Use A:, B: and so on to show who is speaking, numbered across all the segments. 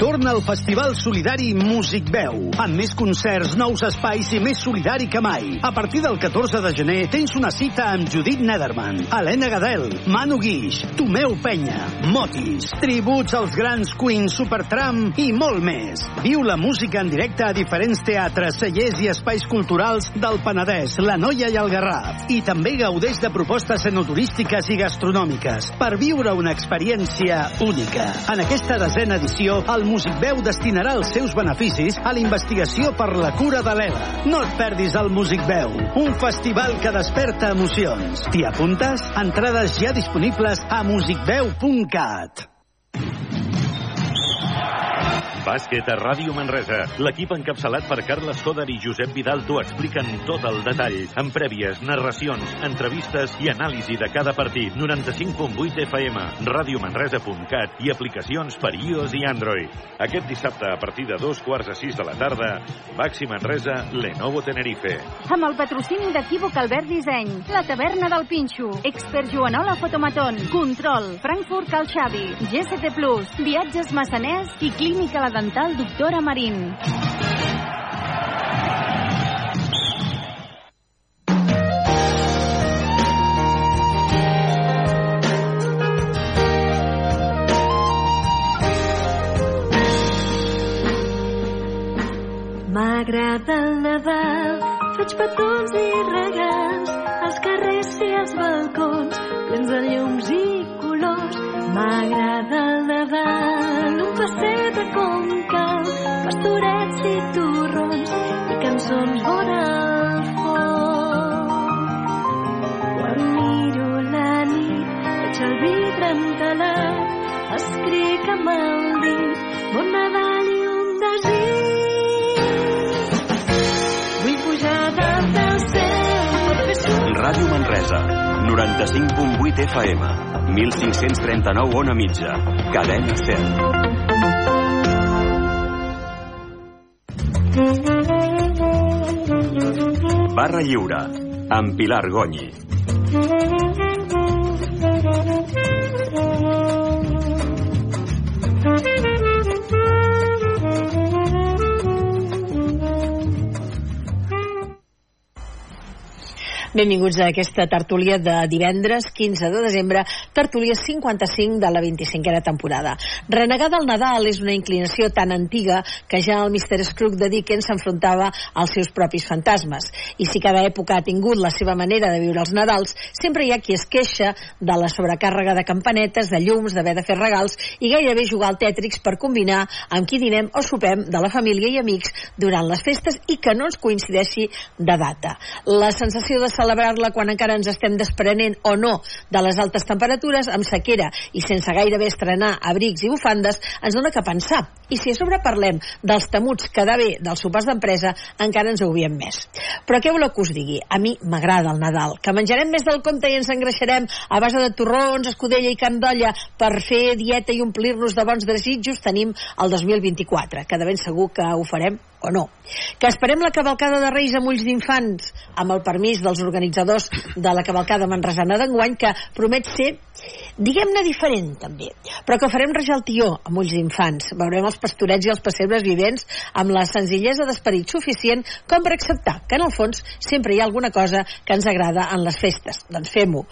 A: Torna al Festival Solidari Músic Veu, amb més concerts, nous espais i més solidari que mai. A partir del 14 de gener tens una cita amb Judit Nederman, Helena Gadel, Manu Guix, Tomeu Penya, Motis, tributs als grans Queen Supertram i molt més. Viu la música en directe a diferents teatres, cellers i espais culturals del Penedès, la Noia i el Garraf. I també gaudeix de propostes enoturístiques i gastronòmiques per viure una experiència única. En aquesta desena edició, el Music Veu destinarà els seus beneficis a la investigació per la cura de l'ELA. No et perdis el Music Veu, un festival que desperta emocions. T'hi apuntes? Entrades ja disponibles a musicveu.cat.
B: Bàsquet a Ràdio Manresa. L'equip encapçalat per Carles Coder i Josep Vidal t'ho expliquen tot el detall, amb prèvies, narracions, entrevistes i anàlisi de cada partit. 95.8 FM, radiomanresa.cat i aplicacions per iOS i Android. Aquest dissabte, a partir de dos quarts a sis de la tarda, Baxi Manresa, Lenovo Tenerife.
C: Amb el patrocini d'Equívoc Albert Disseny, la taverna del Pinxo, Expert Joanola Fotomaton, Control, Frankfurt Cal Xavi, GCT Plus, Viatges Massaners i Clínica La Dental Doctora Marín.
D: Cançons vora el foc. Quan miro la nit, veig el vidre entelat, escric amb el dit, bon Nadal i un desig. Vull pujar dalt del cel
E: Ràdio Manresa, 95.8 FM, 1539 on a mitja, cadena 100. Barra Lliure, amb Pilar Gonyi.
F: Benvinguts a aquesta tertúlia de divendres 15 de desembre, tertúlia 55 de la 25a temporada. Renegar del Nadal és una inclinació tan antiga que ja el Mr. Scrooge de Dickens s'enfrontava als seus propis fantasmes. I si cada època ha tingut la seva manera de viure els Nadals, sempre hi ha qui es queixa de la sobrecàrrega de campanetes, de llums, d'haver de fer regals i gairebé jugar al tètrix per combinar amb qui dinem o sopem de la família i amics durant les festes i que no ens coincideixi de data. La sensació de celebrar-la quan encara ens estem desprenent o no de les altes temperatures, amb sequera i sense gairebé estrenar abrics i bufandes, ens dona que pensar. I si a sobre parlem dels temuts quedar bé dels sopars d'empresa, encara ens ho obviem més. Però què voleu que us digui? A mi m'agrada el Nadal. Que menjarem més del compte i ens engreixarem a base de torrons, escudella i carn d'olla per fer dieta i omplir-nos de bons desitjos, tenim el 2024, que de ben segur que ho farem o no. Que esperem la cavalcada de Reis amb ulls d'infants, amb el permís dels organitzadors de la cavalcada manresana d'enguany, que promet ser, diguem-ne, diferent, també. Però que farem rejar tió amb ulls d'infants. Veurem els pastorets i els pessebres vivents amb la senzillesa d'esperit suficient com per acceptar que, en el fons, sempre hi ha alguna cosa que ens agrada en les festes. Doncs fem-ho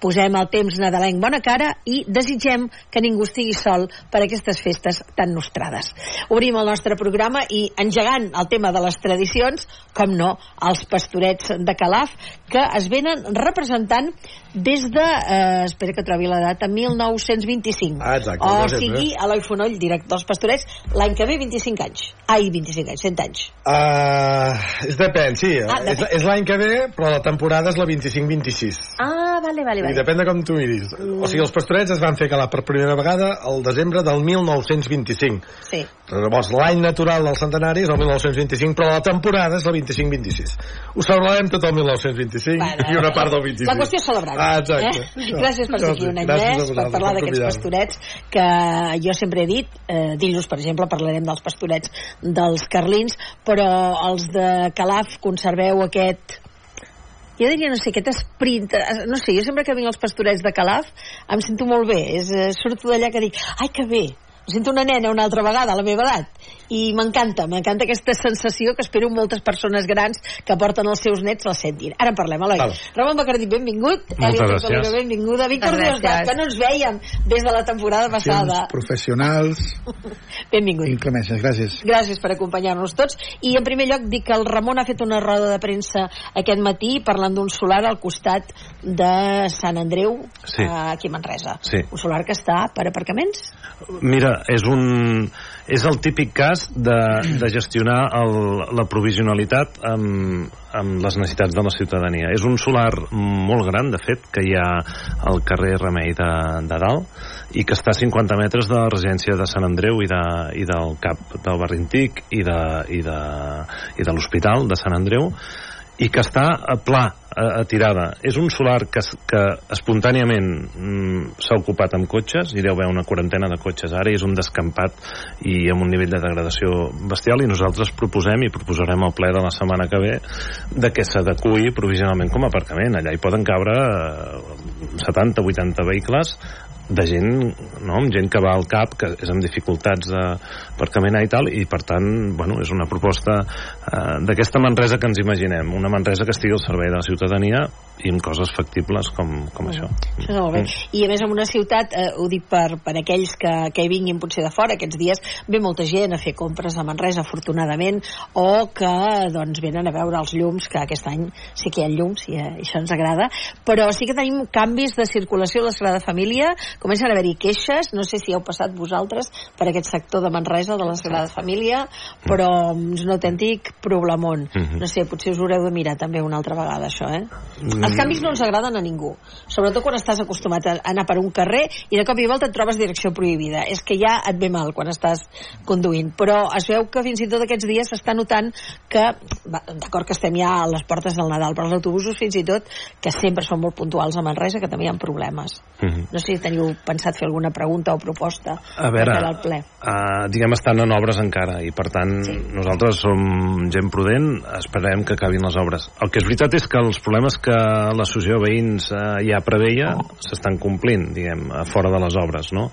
F: posem el temps nadalenc bona cara i desitgem que ningú estigui sol per aquestes festes tan nostrades. Obrim el nostre programa i engegant el tema de les tradicions, com no, els pastorets de Calaf, que es venen representant des de, eh, espera que trobi la data, 1925.
G: Ah, exacte,
F: o
G: desembre.
F: sigui, Eloi Fonoll, director dels pastorets, l'any que ve 25 anys. Ai, 25 anys, 100 anys.
G: Uh, és depèn, sí.
F: Ah,
G: és
F: depèn.
G: és l'any que ve, però la temporada és la 25-26.
F: Ah, vale, vale, vale.
G: I depèn de com tu miris. O sigui, els pastorets es van fer calar per primera vegada al desembre del 1925.
F: Sí.
G: Llavors, l'any natural del centenari és el 1925, però la temporada és el 25-26. Ho celebrarem tot el 1925
F: Bueno,
G: i una part del 26.
F: La qüestió és celebrar.
G: Ah, exacte.
F: Eh? Gràcies per ser aquí un any més, per parlar d'aquests pastorets, que jo sempre he dit, eh, dilluns, per exemple, parlarem dels pastorets dels carlins, però els de Calaf conserveu aquest jo diria, no sé, aquest esprint, eh, no sé, jo sempre que vinc als pastorets de Calaf em sento molt bé, és, eh, surto d'allà que dic, ai, que bé, em sento una nena una altra vegada a la meva edat i m'encanta, m'encanta aquesta sensació que espero moltes persones grans que porten els seus nets la sentin. Ara en parlem, Eloi.
G: Val.
F: Ramon Bacardí, benvingut.
H: Moltes
F: Èlia
H: gràcies.
F: Benvinguda. Víctor
I: Gràcies.
F: Diosdat, que no ens veiem des de la temporada passada.
J: professionals,
F: Benvingut.
J: inclemències, gràcies.
F: Gràcies per acompanyar-nos tots. I en primer lloc dic que el Ramon ha fet una roda de premsa aquest matí parlant d'un solar al costat de Sant Andreu,
H: Sí.
F: aquí a Manresa.
H: Sí.
F: Un solar que està per aparcaments?
H: Mira, és un és el típic cas de, de gestionar el, la provisionalitat amb, amb les necessitats de la ciutadania. És un solar molt gran, de fet, que hi ha al carrer Remei de, de Dalt i que està a 50 metres de la residència de Sant Andreu i, de, i del cap del barri antic i de, i de, i de l'hospital de Sant Andreu i que està a pla, a, a tirada. És un solar que, que espontàniament mm, s'ha ocupat amb cotxes, hi deu haver una quarantena de cotxes ara, i és un descampat i amb un nivell de degradació bestial, i nosaltres proposem i proposarem al ple de la setmana que ve de que s'adequi provisionalment com a aparcament. Allà hi poden cabre eh, 70-80 vehicles de gent, no? amb gent que va al cap, que és amb dificultats d'aparcament i tal, i per tant, bueno, és una proposta eh, d'aquesta Manresa que ens imaginem, una Manresa que estigui al servei de la ciutadania i amb coses factibles com, com això.
F: Això és molt bé. I a més en una ciutat, eh, ho dic per, per aquells que, que hi vinguin potser de fora, aquests dies ve molta gent a fer compres a Manresa, afortunadament, o que doncs venen a veure els llums, que aquest any sí que hi ha llums, i eh, això ens agrada, però sí que tenim canvis de circulació a la Sagrada Família, comencen a haver-hi queixes, no sé si heu passat vosaltres per aquest sector de Manresa, de la Sagrada Família, però és un autèntic problemon.
H: Mhm.
F: No sé, potser us haureu de mirar també una altra vegada, això, eh? Els canvis no ens agraden a ningú, sobretot quan estàs acostumat a anar per un carrer i de cop i volta et trobes direcció prohibida. És que ja et ve mal quan estàs conduint, però es veu que fins i tot aquests dies s'està notant que, d'acord que estem ja a les portes del Nadal, però els autobusos fins i tot, que sempre són molt puntuals a Manresa, que també hi ha problemes.
H: Mhm.
F: No sé si teniu pensat fer alguna pregunta o proposta
H: A veure,
F: al ple.
H: uh, diguem, estan en obres encara i per tant
F: Sí.
H: nosaltres som gent prudent, esperem que acabin les obres. El que és veritat és que els problemes que l'associació de veïns uh, ja preveia s'estan complint, diguem, a fora de les obres, no?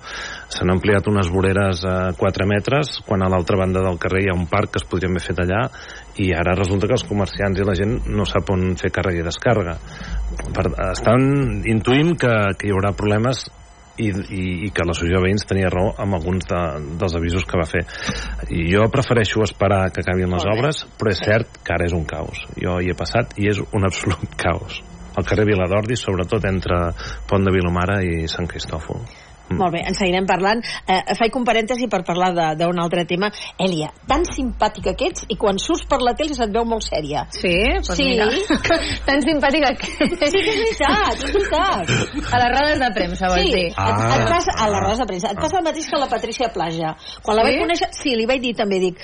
H: S'han ampliat unes voreres a 4 metres, quan a l'altra banda del carrer hi ha un parc que es podria haver fet allà i ara resulta que els comerciants i la gent no sap on fer càrrega i descàrrega. Per, estan intuint que, que hi haurà problemes i, i, i que l'associació de veïns tenia raó amb alguns de, dels avisos que va fer. I jo prefereixo esperar que acabin les obres, però és cert que ara és un caos. Jo hi he passat i és un absolut caos. Al carrer Viladordi, sobretot entre Pont de Vilomara i Sant Cristòfol.
F: Molt bé, en seguirem parlant. Eh, faig un parèntesi per parlar de- d'un altre tema. Èlia, tan simpàtica que ets i quan surts per la tele se't veu molt sèria.
I: Sí? Pues
F: Sí.
I: mira, tan simpàtica que...
F: Sí que és veritat, és veritat.
I: A les rodes de premsa, vols
F: Sí,
I: dir?
F: et, et
H: Ah.
F: passa, a les rodes de premsa, et passa el mateix que la Patricia Plaja. Quan la
I: Sí?
F: vaig conèixer, sí, li vaig dir també, dic,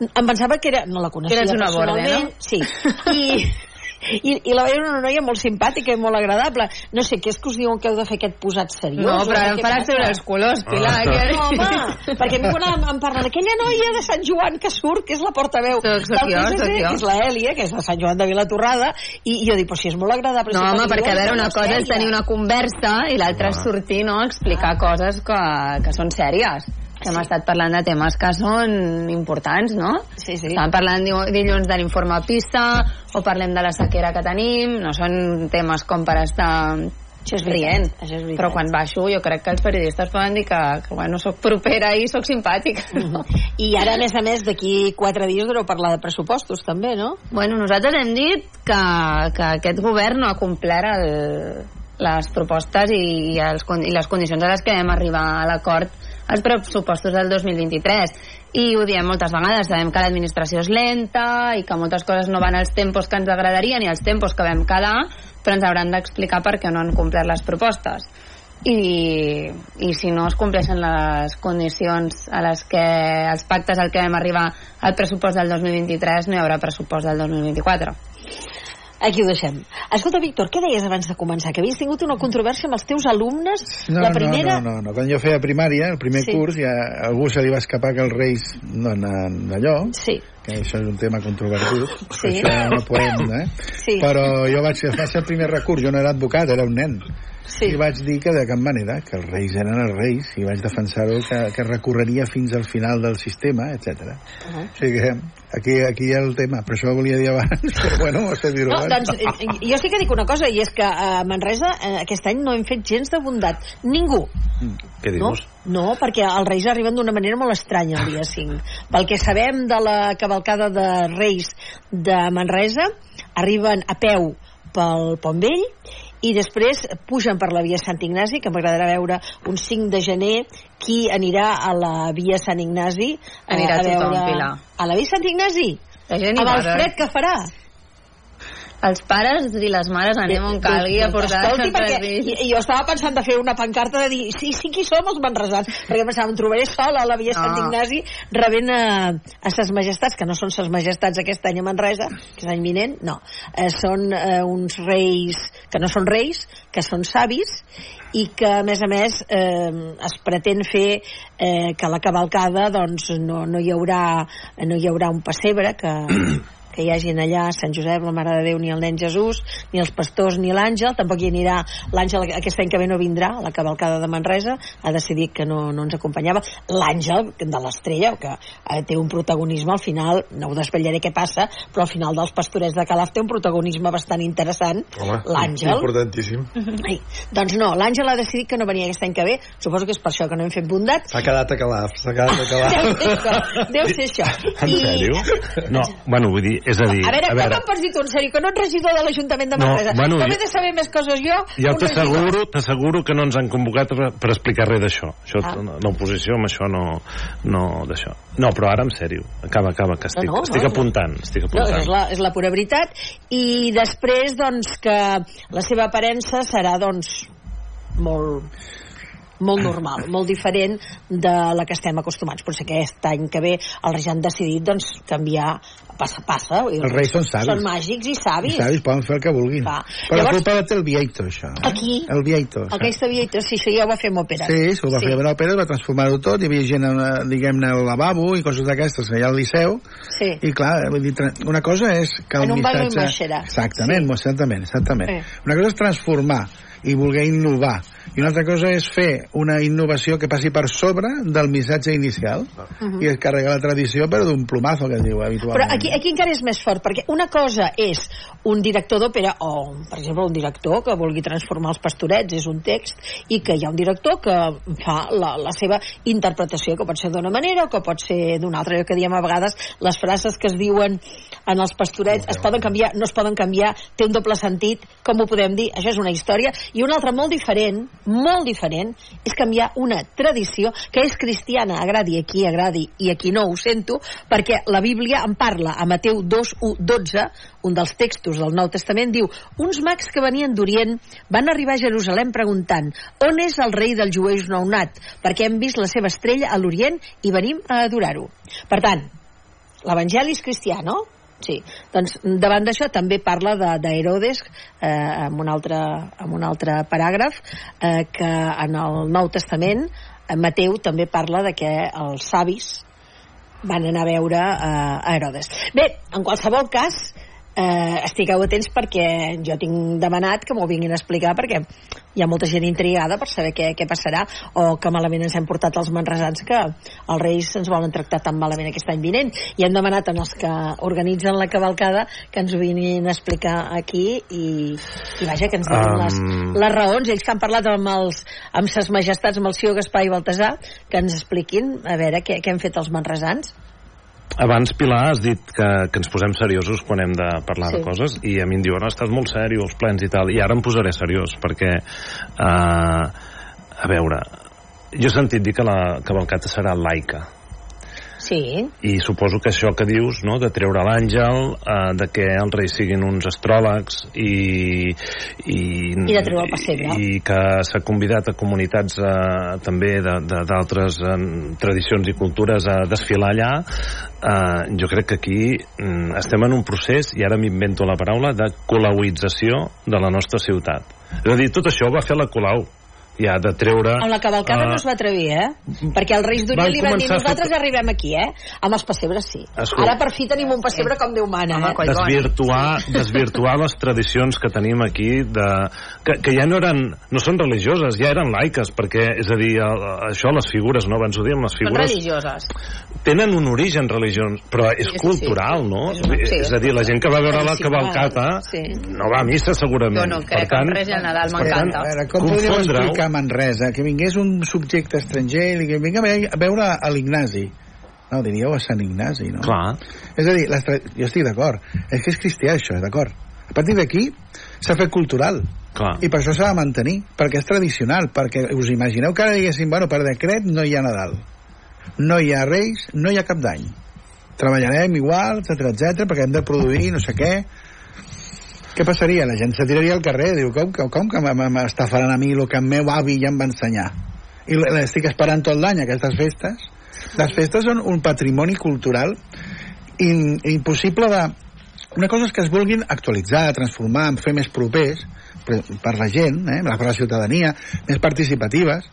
F: em pensava que era, no la coneixia
I: Que eres una borde,
F: personalment,
I: no?
F: Sí, i, i, i la veia una noia molt simpàtica i molt agradable. No sé, què és que us diuen que heu de fer aquest posat seriós?
I: No, però ara em faràs treure els colors, Pilar.
H: Ah.
I: que...
F: No, home, perquè a mi quan em, em parlen d'aquella noia de Sant Joan que surt, que és la portaveu
I: Soc- soc
F: del
I: jo,
F: PSC,
I: jo.
F: que és la Èlia, que és de Sant Joan de Vilatorrada, i, i jo dic, però si és molt agradable.
I: No,
F: si
I: home, perquè a veure, una cosa és tenir una conversa i l'altra és sortir, no?, a explicar coses que, que són sèries. Que hem estat parlant de temes que són importants, no?
F: Sí, sí.
I: Estàvem parlant di- dilluns de l'informe PISA o parlem de la sequera que tenim, no són temes com per estar
F: Això és veritat,
I: rient.
F: això és veritat.
I: Però quan baixo jo crec que els periodistes poden dir que, que bueno, sóc propera i sóc simpàtica. No?
F: I ara, a més a més, d'aquí quatre dies haureu parlar de pressupostos, també, no?
I: Bueno, nosaltres hem dit que, que aquest govern no ha complert el, les propostes i, i, els, i les condicions a les que vam arribar a l'acord els pressupostos del 2023 i ho diem moltes vegades, sabem que l'administració és lenta i que moltes coses no van als tempos que ens agradarien i als tempos que vam quedar, però ens hauran d'explicar per què no han complert les propostes. I, i si no es compleixen les condicions a les que els pactes al que vam arribar al pressupost del 2023 no hi haurà pressupost del 2024
F: Aquí ho deixem. Escolta, Víctor, què deies abans de començar? Que havies tingut una controvèrsia amb els teus alumnes?
J: No,
F: la primera...
J: no, no, no, no. Quan jo feia primària, el primer
F: Sí.
J: curs, ja algú se li va escapar que els reis no anaven d'allò,
F: Sí.
J: que això és un tema controvertit,
F: Sí.
J: això no podem, eh?
F: Sí.
J: Però jo vaig, va ser el primer recurs, jo no era advocat, era un nen.
F: Sí.
J: I vaig dir que de cap manera, que els reis eren els reis, i vaig defensar-ho que, que recorreria fins al final del sistema, etc. Uh -huh. O sigui que aquí, aquí hi ha el tema, però això ho volia dir abans, però bueno, ho sé dir-ho
F: No,
J: abans.
F: doncs eh, jo sí que dic una cosa, i és que a Manresa eh, aquest any no hem fet gens de bondat. Ningú.
H: Què
F: No?
H: dius?
F: No, perquè els Reis arriben d'una manera molt estranya el dia 5. Pel que sabem de la cavalcada de Reis de Manresa, arriben a peu pel Pont Vell i després pugen per la via Sant Ignasi, que m'agradarà veure un 5 de gener qui anirà a la via Sant Ignasi eh,
I: Anirà
F: a
I: tothom,
F: veure...
I: Pilar.
F: A la via Sant Ignasi?
I: La gent hi
F: Amb
I: va,
F: el
I: eh?
F: fred que farà?
I: Els pares i les mares anem on calgui a portar
F: Escolti,
I: els
F: perquè jo estava pensant de fer una pancarta de dir sí, sí, qui som els manresans? Perquè pensava, em trobaré sola a la via
I: No.
F: Sant Ignasi rebent a, a ses majestats que no són ses majestats aquest any a Manresa que és l'any vinent, no. Eh, són eh, uns reis que no són reis, que són savis i que a més a més eh, es pretén fer eh, que la cavalcada doncs no, no hi haurà no hi haurà un pessebre que que hi hagin allà Sant Josep, la Mare de Déu, ni el nen Jesús, ni els pastors, ni l'àngel, tampoc hi anirà l'àngel aquest any que ve no vindrà, a la cavalcada de Manresa, ha decidit que no, no ens acompanyava. L'àngel de l'estrella, que eh, té un protagonisme al final, no ho desvetllaré què passa, però al final dels pastorets de Calaf té un protagonisme bastant interessant, l'àngel.
G: Importantíssim.
F: Ai, doncs no, l'Àngel ha decidit que no venia aquest any que ve, suposo que és per això que no hem fet bondat.
G: S'ha quedat a Calaf, s'ha quedat a
F: Deu ser
G: Calaf.
F: això, deu ser això.
H: En sèrio? No, bueno, vull dir, és a dir...
F: A veure,
H: a
F: com
H: veure
F: em pots dir tu en sèrio, que no ets regidor de l'Ajuntament de
H: No,
F: Manresa?
H: bueno,
F: com
H: jo-
F: de saber més coses jo?
H: ja
F: regidor?
H: t'asseguro t'asseguro que no ens han convocat per, explicar res d'això. Això,
F: Ah.
H: L'oposició amb això no, no d'això. No, però ara en sèrio. Acaba, acaba, que estic,
F: no,
H: estic
F: no.
H: apuntant. Estic
F: No,
H: apuntant.
F: és la, és la pura veritat. I després, doncs, que la seva aparença serà, doncs, molt molt normal, molt diferent de la que estem acostumats. Potser aquest any que ve els reis han decidit doncs, canviar passa, passa.
J: Els reis són savis.
F: Són màgics i
J: I
F: savis.
J: savis poden fer el que vulguin.
F: Clar.
J: Però
F: Llavors-
J: la culpa la té el Vieito, això. eh?
F: Aquí?
J: El Vieito.
F: Que sabia, sí, això ja ho va fer amb òpera.
J: Sí, s'ho va sí. fer a l'òpera, va transformar-ho tot, hi havia gent, eh, diguem-ne, al lavabo i coses d'aquestes, allà al Liceu,
F: Sí.
J: i clar, vull dir, una cosa és que el
F: En un
J: missatge...
F: i marxarà.
J: Exactament, sí. exactament, exactament.
F: Eh.
J: Una cosa és transformar i voler innovar, i una altra cosa és fer una innovació que passi per sobre del missatge inicial
F: Mhm.
J: i es carrega la tradició però d'un plomazo que es diu habitualment.
F: Però aquí, aquí encara és més fort, perquè una cosa és un director d'òpera, o, per exemple, un director que vulgui transformar els pastorets, és un text, i que hi ha un director que fa la, la seva interpretació, que pot ser d'una manera o que pot ser d'una altra. Jo que diem a vegades, les frases que es diuen en els pastorets es poden canviar, no es poden canviar, té un doble sentit, com ho podem dir? Això és una història. I una altra molt diferent, molt diferent, és canviar una tradició que és cristiana, agradi a qui agradi i a qui no, ho sento, perquè la Bíblia en parla a Mateu 2, 1, 12, un dels textos del Nou Testament, diu uns mags que venien d'Orient van arribar a Jerusalem preguntant on és el rei dels jueus nounat? Perquè hem vist la seva estrella a l'Orient i venim a adorar-ho. Per tant, l'Evangeli és cristià, no? Sí, doncs davant d'això també parla de- d'Herodes eh, amb, un altre, amb un altre paràgraf eh, que en el Nou Testament eh, Mateu també parla de que els savis van anar a veure eh, a Herodes. Bé, en qualsevol cas, eh, estigueu atents perquè jo tinc demanat que m'ho vinguin a explicar perquè hi ha molta gent intrigada per saber què, què passarà o que malament ens hem portat els manresans que els reis ens volen tractar tan malament aquest any vinent i hem demanat als que organitzen la cavalcada que ens ho vinguin a explicar aquí i, i vaja, que ens diguin
H: Um.
F: les, les raons, ells que han parlat amb els amb ses majestats, amb el Sió Gaspar i Baltasar que ens expliquin a veure què, què han fet els manresans
H: Abans, Pilar, has dit que, que ens posem seriosos quan hem de parlar
F: Sí.
H: de coses i a mi em diuen, no, estàs molt seriós, els plens i tal, i ara em posaré seriós perquè, eh, a veure, jo he sentit dir que la cavalcata serà laica.
F: Sí.
H: I suposo que això que dius, no?, de treure l'àngel, eh, de que els reis siguin uns astròlegs i... I,
F: I de treure el pessebre.
H: I que s'ha convidat a comunitats eh, també d'altres eh, tradicions i cultures a desfilar allà, eh, jo crec que aquí mm, estem en un procés, i ara m'invento la paraula, de colauització de la nostra ciutat. És a dir, tot això va fer la Colau, ja, de treure...
F: Amb la cavalcada
H: eh,
F: no es va atrevir, eh? Perquè els Reis d'Oriol li van dir
H: a fer-
F: nosaltres arribem aquí, eh? Amb els pessebres sí.
H: Escolta.
F: Ara per fi tenim un pessebre com Déu mana, eh?
H: desvirtuar, desvirtuar les tradicions que tenim aquí de, que, que ja no eren no són religioses, ja eren laiques perquè, és a dir, el, això, les figures no abans ho dèiem, les
I: Són
H: figures
I: religioses.
H: tenen un origen religiós però és
I: Sí, sí,
H: cultural, no?
I: És una- sí.
H: és a dir, la gent que va veure la cavalcata
F: sí.
H: no va a missa segurament
I: Jo no crec
H: per tant,
I: res i el Nadal
H: per tant,
I: m'encanta.
J: Com podríem
H: confondre-ho-
J: explicar a Manresa que vingués un subjecte estranger i que vinga a ve- a veure a l'Ignasi no, diríeu a Sant Ignasi, no?
H: Clar.
J: És a dir, jo estic d'acord. És que és cristià, això, d'acord. A partir d'aquí s'ha fet cultural.
H: Clar.
J: I per això s'ha de mantenir, perquè és tradicional, perquè us imagineu que ara diguéssim, bueno, per decret no hi ha Nadal, no hi ha Reis, no hi ha cap d'any. Treballarem igual, etc etc perquè hem de produir no sé què. Què passaria? La gent se tiraria al carrer, diu, com, com, com que m'estafaran a mi el que el meu avi ja em va ensenyar? I l'estic esperant tot l'any, aquestes festes. Les festes són un patrimoni cultural in, impossible de... Una cosa és que es vulguin actualitzar, transformar, fer més propers per, per la gent, eh, per la ciutadania, més participatives,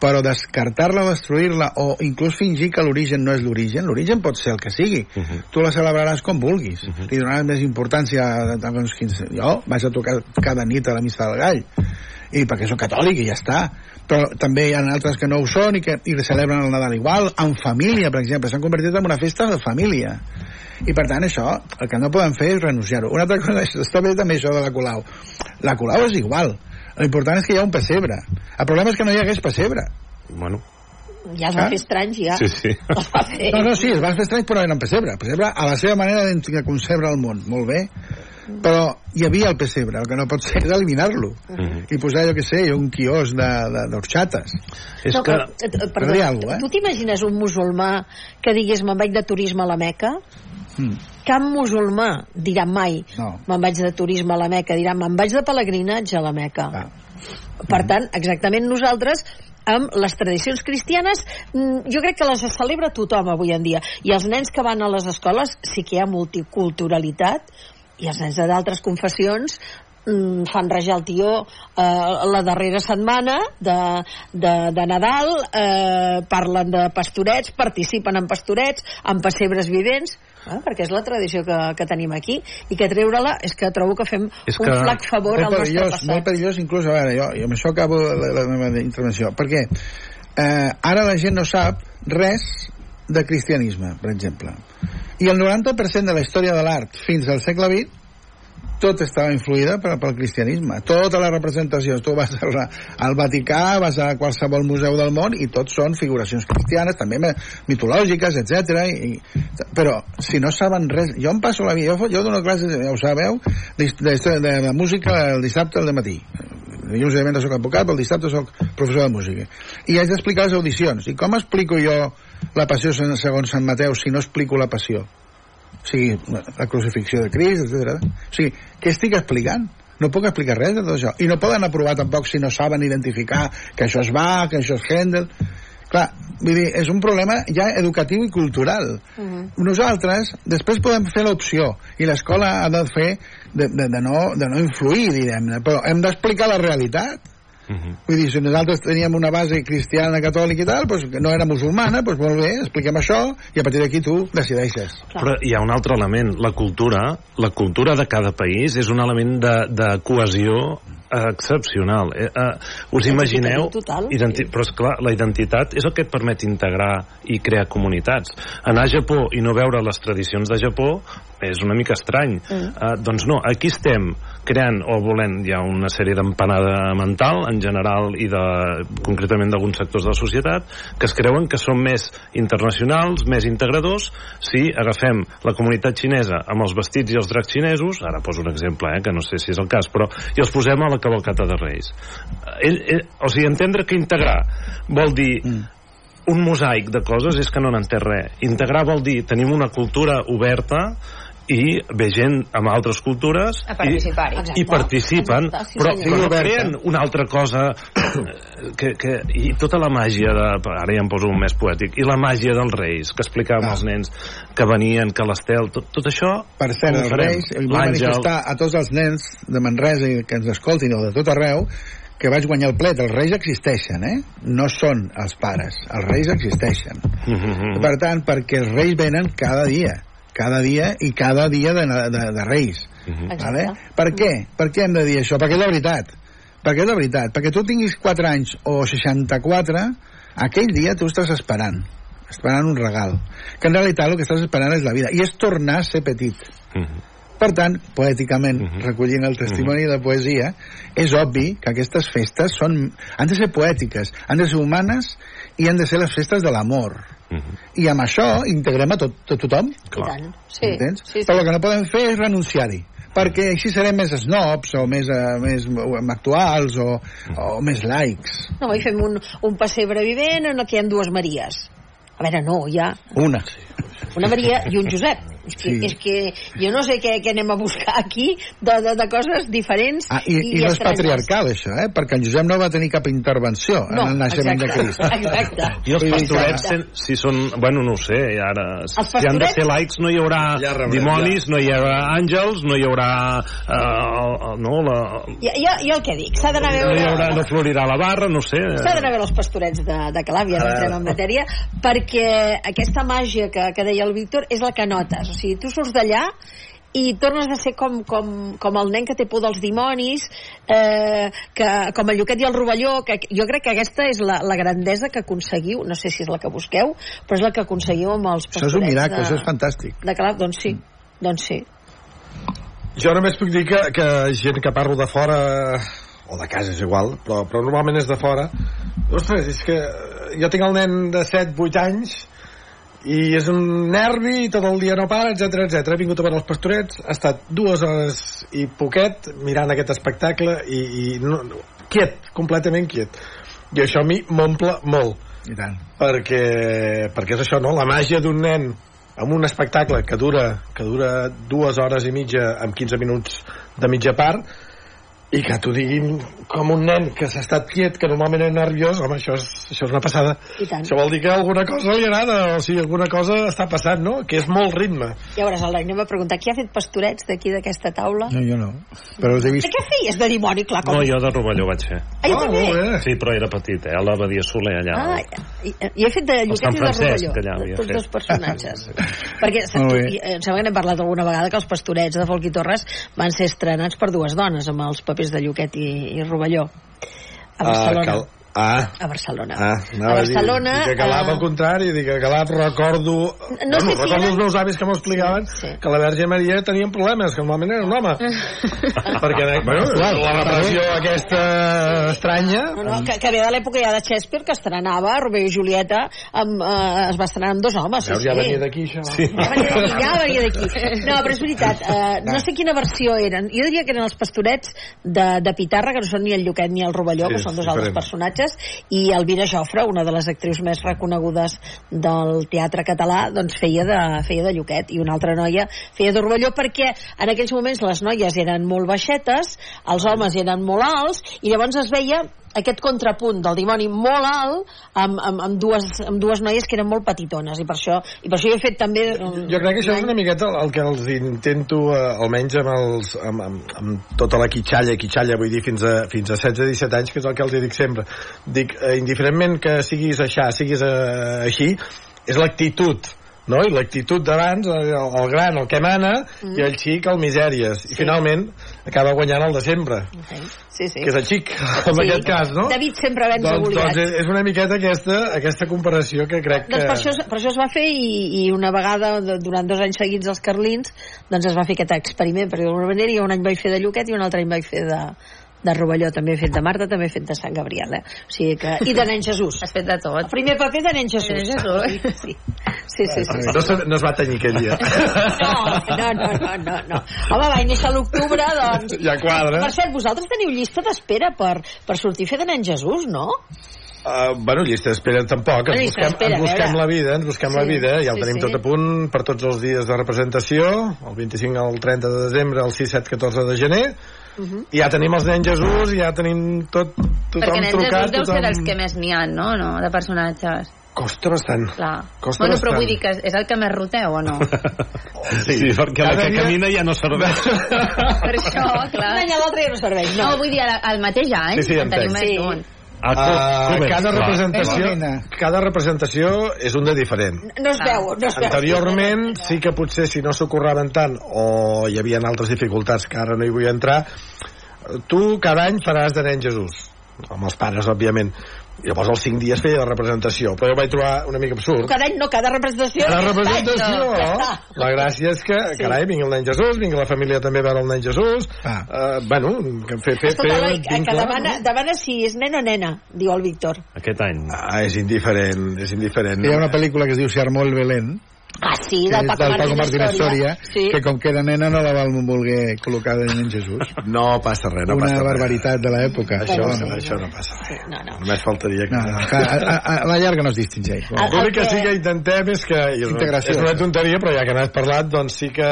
J: però descartar-la o destruir-la o inclús fingir que l'origen no és l'origen, l'origen pot ser el que sigui. Uh -huh. Tu la celebraràs com vulguis. Uh -huh. Li donaràs més importància a, a, 15... Jo vaig a tocar cada nit a la missa del gall i perquè soc catòlic i ja està però també hi ha altres que no ho són i que i celebren el Nadal igual, en família per exemple, s'han convertit en una festa de família i per tant això el que no podem fer és renunciar-ho una altra cosa és, està bé també això de la Colau la Colau és igual l'important és que hi ha un pessebre el problema és que no hi hagués pessebre
H: bueno,
F: Ja es va
J: Ah?
F: fer estrany, ja.
H: sí, sí.
F: Fer.
J: no, no, sí, es va fer estrany però era un pessebre el pessebre a la seva manera de concebre el món molt bé però hi havia el pessebre, el que no pot ser és eliminar-lo
H: Mhm.
J: i posar, jo què sé, un quios de- de- d'orxates
H: És
F: no,
H: que...
F: però, eh, eh,
J: Per dir alguna cosa, eh?
F: tu t'imagines un musulmà que digués me'n vaig de turisme a la Meca?
J: Mm.
F: Cap musulmà dirà mai
J: No.
F: me'n vaig de turisme a la Meca, dirà me'n vaig de pelegrinatge a la Meca.
J: Ah.
F: Per tant, exactament nosaltres amb les tradicions cristianes mm, jo crec que les celebra tothom avui en dia i els nens que van a les escoles sí que hi ha multiculturalitat i els nens de d'altres confessions mm, fan rajar el tió eh, la darrera setmana de, de, de Nadal eh, parlen de pastorets participen en pastorets, en pessebres vivents eh, perquè és la tradició que, que tenim aquí i que treure-la és que trobo que fem
H: És
F: un
H: que-
F: flac favor al nostre passat.
J: molt perillós inclús, a veure, jo, i amb això acabo la, la meva intervenció, perquè eh, ara la gent no sap res de cristianisme, per exemple. I el 90% de la història de l'art fins al segle XX tot estava influïda per, pel cristianisme. Totes les representacions, tu vas al, al Vaticà, vas a qualsevol museu del món i tots són figuracions cristianes, també mitològiques, etc. Però si no saben res... Jo em passo la vida... Jo, jo dono classes, ja ho sabeu, de, de, de, de música el dissabte al matí. Dilluns i divendres soc advocat, el dissabte soc professor de música. I haig d'explicar les audicions. I com explico jo la passió segons Sant Mateu si no explico la passió? O sigui, la crucifixió de Crist, etc. O sigui, què estic explicant? No puc explicar res de tot això. I no poden aprovar tampoc si no saben identificar que això és Bach, que això és Händel. Clar, vull dir, és un problema ja educatiu i cultural. Nosaltres després podem fer l'opció i l'escola ha de fer de, de, de, no, de no influir, direm-ne, però hem d'explicar la realitat.
H: Mhm.
J: Vull dir, si nosaltres teníem una base cristiana, catòlica i tal, doncs, que no era musulmana, doncs molt bé, expliquem això i a partir d'aquí tu decideixes.
H: Però hi ha un altre element, la cultura, la cultura de cada país és un element de, de cohesió excepcional. Eh, eh, us imagineu...
F: total.
H: Identi però, és clar, la identitat és el que et permet integrar i crear comunitats. Anar a Japó i no veure les tradicions de Japó és una mica estrany. Mm. Uh, doncs no, aquí estem creant o volent ja una sèrie d'empanada mental en general i de, concretament d'alguns sectors de la societat que es creuen que són més internacionals, més integradors si agafem la comunitat xinesa amb els vestits i els dracs xinesos, ara poso un exemple, eh, que no sé si és el cas, però i els posem a la cavalcata de Reis. Ell, ell, o sigui, entendre que integrar vol dir mm. un mosaic de coses és que no n'entén res. Integrar vol dir tenim una cultura oberta i ve gent amb altres cultures
I: A participar
H: i, i participen
F: Exacte, sí,
H: però, però creen una altra cosa eh, que, que, i tota la màgia de, ara ja em poso un més poètic i la màgia dels reis que explicàvem
J: Ah.
H: als nens que venien, que l'estel tot, tot això
J: Per cert, els
H: farem?
J: Reis, vull manifestar a tots els nens de Manresa i que ens escoltin o de tot arreu que vaig guanyar el plet. Els Reis existeixen, eh? No són els pares. Els Reis existeixen.
H: Mhm.
J: Per tant, perquè els Reis venen cada dia. Cada dia i cada dia de, de, de Reis.
H: Mhm.
J: Vale? Per què? Per què hem de dir això? Perquè és la veritat. Perquè és la veritat. Perquè tu tinguis 4 anys o 64, aquell dia tu estàs esperant. Esperant un regal. Que en realitat el que estàs esperant és la vida. I és tornar a ser petit.
H: Mhm.
J: Per tant, poèticament,
H: Mhm.
J: recollint el testimoni de poesia, és obvi que aquestes festes són, han de ser poètiques, han de ser humanes i han de ser les festes de l'amor.
H: Mhm.
J: I amb això integrem a tot, a tothom.
F: I tant. Sí,
J: Entens?
F: sí, sí.
J: Però el que no podem fer és renunciar-hi perquè així serem més snobs o més, uh, més uh, actuals o, o més laics.
F: No, i fem un, un pessebre vivent en que hi ha dues Maries. A veure, no, hi ha
J: Una.
F: una Maria i un Josep. És que,
J: Sí.
F: és que jo no sé què, què anem a buscar aquí de, de, de coses diferents
J: Ah, i, i, i no és patriarcal, això, eh? Perquè en Josep no va tenir cap intervenció
F: No,
J: en el naixement
F: exacte,
J: de Crist.
F: exacte.
H: I els pastorets, ten, si són... Bueno, no ho sé, ara... Si han de ser laics, no hi haurà
G: Ja rebrem,
H: dimonis, no hi haurà àngels, no hi haurà... Uh, no, la,
F: Jo, jo, jo el que dic, s'ha d'anar a
H: no, hi haurà,
F: veure...
H: no florirà la barra, no sé.
F: S'ha d'anar a veure els pastorets de, de Calàbia, no entrem en matèria, perquè aquesta màgia que, que deia el Víctor és la que notes. Sigui, tu surts d'allà i tornes a ser com, com, com el nen que té por dels dimonis, eh, que, com el Lluquet i el Rovelló, que jo crec que aquesta és la, la grandesa que aconseguiu, no sé si és la que busqueu, però és la que aconseguiu amb els
J: Això
F: pastorets
J: és un miracle,
F: de,
J: això és fantàstic.
F: de Calàbia. Doncs sí, doncs sí.
G: Jo només puc dir que, que gent que parlo de fora o de casa és igual, però, però normalment és de fora ostres, és que jo tinc el nen de 7-8 anys i és un nervi i tot el dia no para, etc etc. He vingut a veure els pastorets, ha estat dues hores i poquet mirant aquest espectacle i, i no, no, quiet, completament quiet. I això a mi m'omple molt
J: I tant.
G: perquè, perquè és això, no? La màgia d'un nen amb un espectacle que dura, que dura dues hores i mitja amb 15 minuts de mitja part i que t'ho diguin com un nen que s'ha estat quiet, que normalment és nerviós, home, això és, això és una passada.
F: I.
G: Això vol dir que alguna cosa li agrada, o sigui, alguna cosa està passant, no? Que és molt ritme.
F: Ja veuràs, el anem a preguntar qui ha fet pastorets d'aquí d'aquesta taula?
J: No, jo no. Però els he
F: De
J: vist...
F: què feies de dimoni, clar? Com...
H: No, jo de Rovelló vaig fer.
F: Ah, jo
G: Ah,
F: també.
G: bé.
H: Sí, però era petit, eh? A l'abadia Soler, allà.
F: Ah, i, i he fet de Lluquet i de Rovelló,
H: que allà havia
F: tots dos personatges. Perquè i, em sembla que n'hem parlat alguna vegada que els pastorets de Folk i Torres van ser estrenats per dues dones amb els papers de Lluquet i, i Rovelló. A Barcelona.
G: cal... ah,
F: A Barcelona.
G: Ah,
F: a
G: a
F: Barcelona...
G: dic que Calaf,
F: eh,
G: al contrari, dic que Calaf recordo...
F: No sé si
G: recordo
F: era-
G: els meus avis que m'ho explicaven
F: Sí.
G: que la Verge Maria tenien problemes, que normalment era un home. Perquè bueno, la repressió aquesta estranya...
F: No, no, que, que ve de l'època ja de Shakespeare, que estrenava Romeo i Julieta, amb, eh, es va estrenar amb dos homes. Sí,
G: Veus, ja
F: sí.
G: venia d'aquí, això.
H: Sí.
F: Ja venia d'aquí, ja venia d'aquí. No, però és veritat, eh, no sé quina versió eren. Jo diria que eren els pastorets de, de Pitarra, que no són ni el Lluquet ni el Rovelló,
G: Sí,
F: que són dos
G: diferent.
F: altres personatges, i Elvira Jofre, una de les actrius més reconegudes del teatre català, doncs feia de, feia de Lluquet, i una altra noia feia de Rovelló, perquè en aquells moments les noies eren molt baixetes, els homes eren molt alts, i llavors es veia aquest contrapunt del dimoni molt alt amb, amb, amb, dues, amb dues noies que eren molt petitones i per això, i per això jo he fet també um,
G: Jo crec que això és una miqueta el, el que els intento, eh, almenys amb, els, amb, amb, amb tota la quitxalla, quitxalla vull dir fins a, fins a 16-17 anys, que és el que els dic sempre. Dic, eh, indiferentment que siguis aixà, siguis eh, així, és l'actitud no? i l'actitud d'abans, el, el gran, el que mana, mm. i el xic, el misèries. I finalment acaba guanyant el de sempre,
F: Sí, sí.
G: que és el xic, en
F: Sí.
G: aquest cas, no?
F: David sempre venç a
G: doncs,
F: Goliat.
G: doncs és, una miqueta aquesta, aquesta comparació que crec
F: Doncs
G: que...
F: per això, per això es va fer i, i una vegada, durant dos anys seguits als Carlins, doncs es va fer aquest experiment, perquè d'alguna manera jo un any vaig fer de Lluquet i un altre any vaig fer de, de Rovelló, també he fet de Marta, també he fet de Sant Gabriel, eh? O sigui que... I de nen Jesús.
I: Has fet de tot.
F: El primer paper de nen Jesús.
I: De nen Jesús.
F: Sí, sí. Sí, sí, sí.
G: No, se, no es va tenir aquell dia.
F: No, no, no, no, no. Home, va néixer a l'octubre, doncs...
G: Ja quadra.
F: Per cert, vosaltres teniu llista d'espera per, per sortir a fer de nen Jesús, no?
G: Uh, bueno, llista d'espera tampoc. Ens busquem, ens busquem la vida, ens busquem
F: Sí,
G: la vida. Ja ho
F: sí,
G: tenim
F: sí.
G: tot a punt per tots els dies de representació, el 25 al 30 de desembre, el 6, 7, 14 de gener.
F: Mhm.
G: I ja tenim els nens Jesús, ja tenim tot, tothom
I: Perquè
G: trucat.
I: Jesús deu ser
G: tothom...
I: dels que més n'hi ha, no? no? De personatges.
G: Costa bastant.
I: Clar.
G: Costa
I: bueno,
G: bastant.
I: però vull dir que és, el que més roteu, o no?
H: Sí, sí perquè la
G: Cada
H: que
G: dia-
H: camina ja no serveix.
I: per això, clar.
F: Un any a l'altre ja no serveix,
I: No,
F: no.
I: vull dir, al, al mateix any,
G: Sí, sí,
I: en teniu més
F: Sí.
I: d'un.
H: Ah,
G: Uh,
H: com- com és?
G: cada representació cada representació és un de diferent.
F: No es veu, no es veu.
G: anteriorment sí que potser si no s'ocorraven tant o hi havia altres dificultats que ara no hi vull entrar tu cada any faràs de nen Jesús. Amb els pares òbviament llavors els 5 dies feia la representació però jo vaig trobar una mica absurd
F: Cada any no, cada representació.
G: la
F: aquest
G: representació
F: any, no. Està.
G: la gràcia és que,
F: Sí.
G: carai, vingui el nen Jesús vingui la família també a veure el nen Jesús
J: Ah.
G: uh, bueno, que fer, fer,
F: Escolta,
G: fer
F: Eloi, que demana,
G: no?
F: demana si és nen o nena, diu el Víctor.
H: Aquest any.
G: ah, és indiferent és indiferent
J: Hi ha una pel·lícula que es diu Se armó el Belén,
F: Ah, sí,
J: que
F: del Paco,
J: del Paco Martínez Soria,
F: Sí.
J: que com que era nena no la van voler col·locar de nen Jesús.
G: no passa res no
J: Una
G: passa res.
J: barbaritat de l'època.
G: Això, no, això
F: no.
G: passa res.
F: No, no.
G: Només faltaria que...
J: No, no, que a, a, a la llarga no es distingeix.
G: L'únic que
F: el
G: sí
F: que-
G: que intentem és que... i És una,
J: Integració.
G: és una tonteria, però ja que n'has parlat, doncs sí que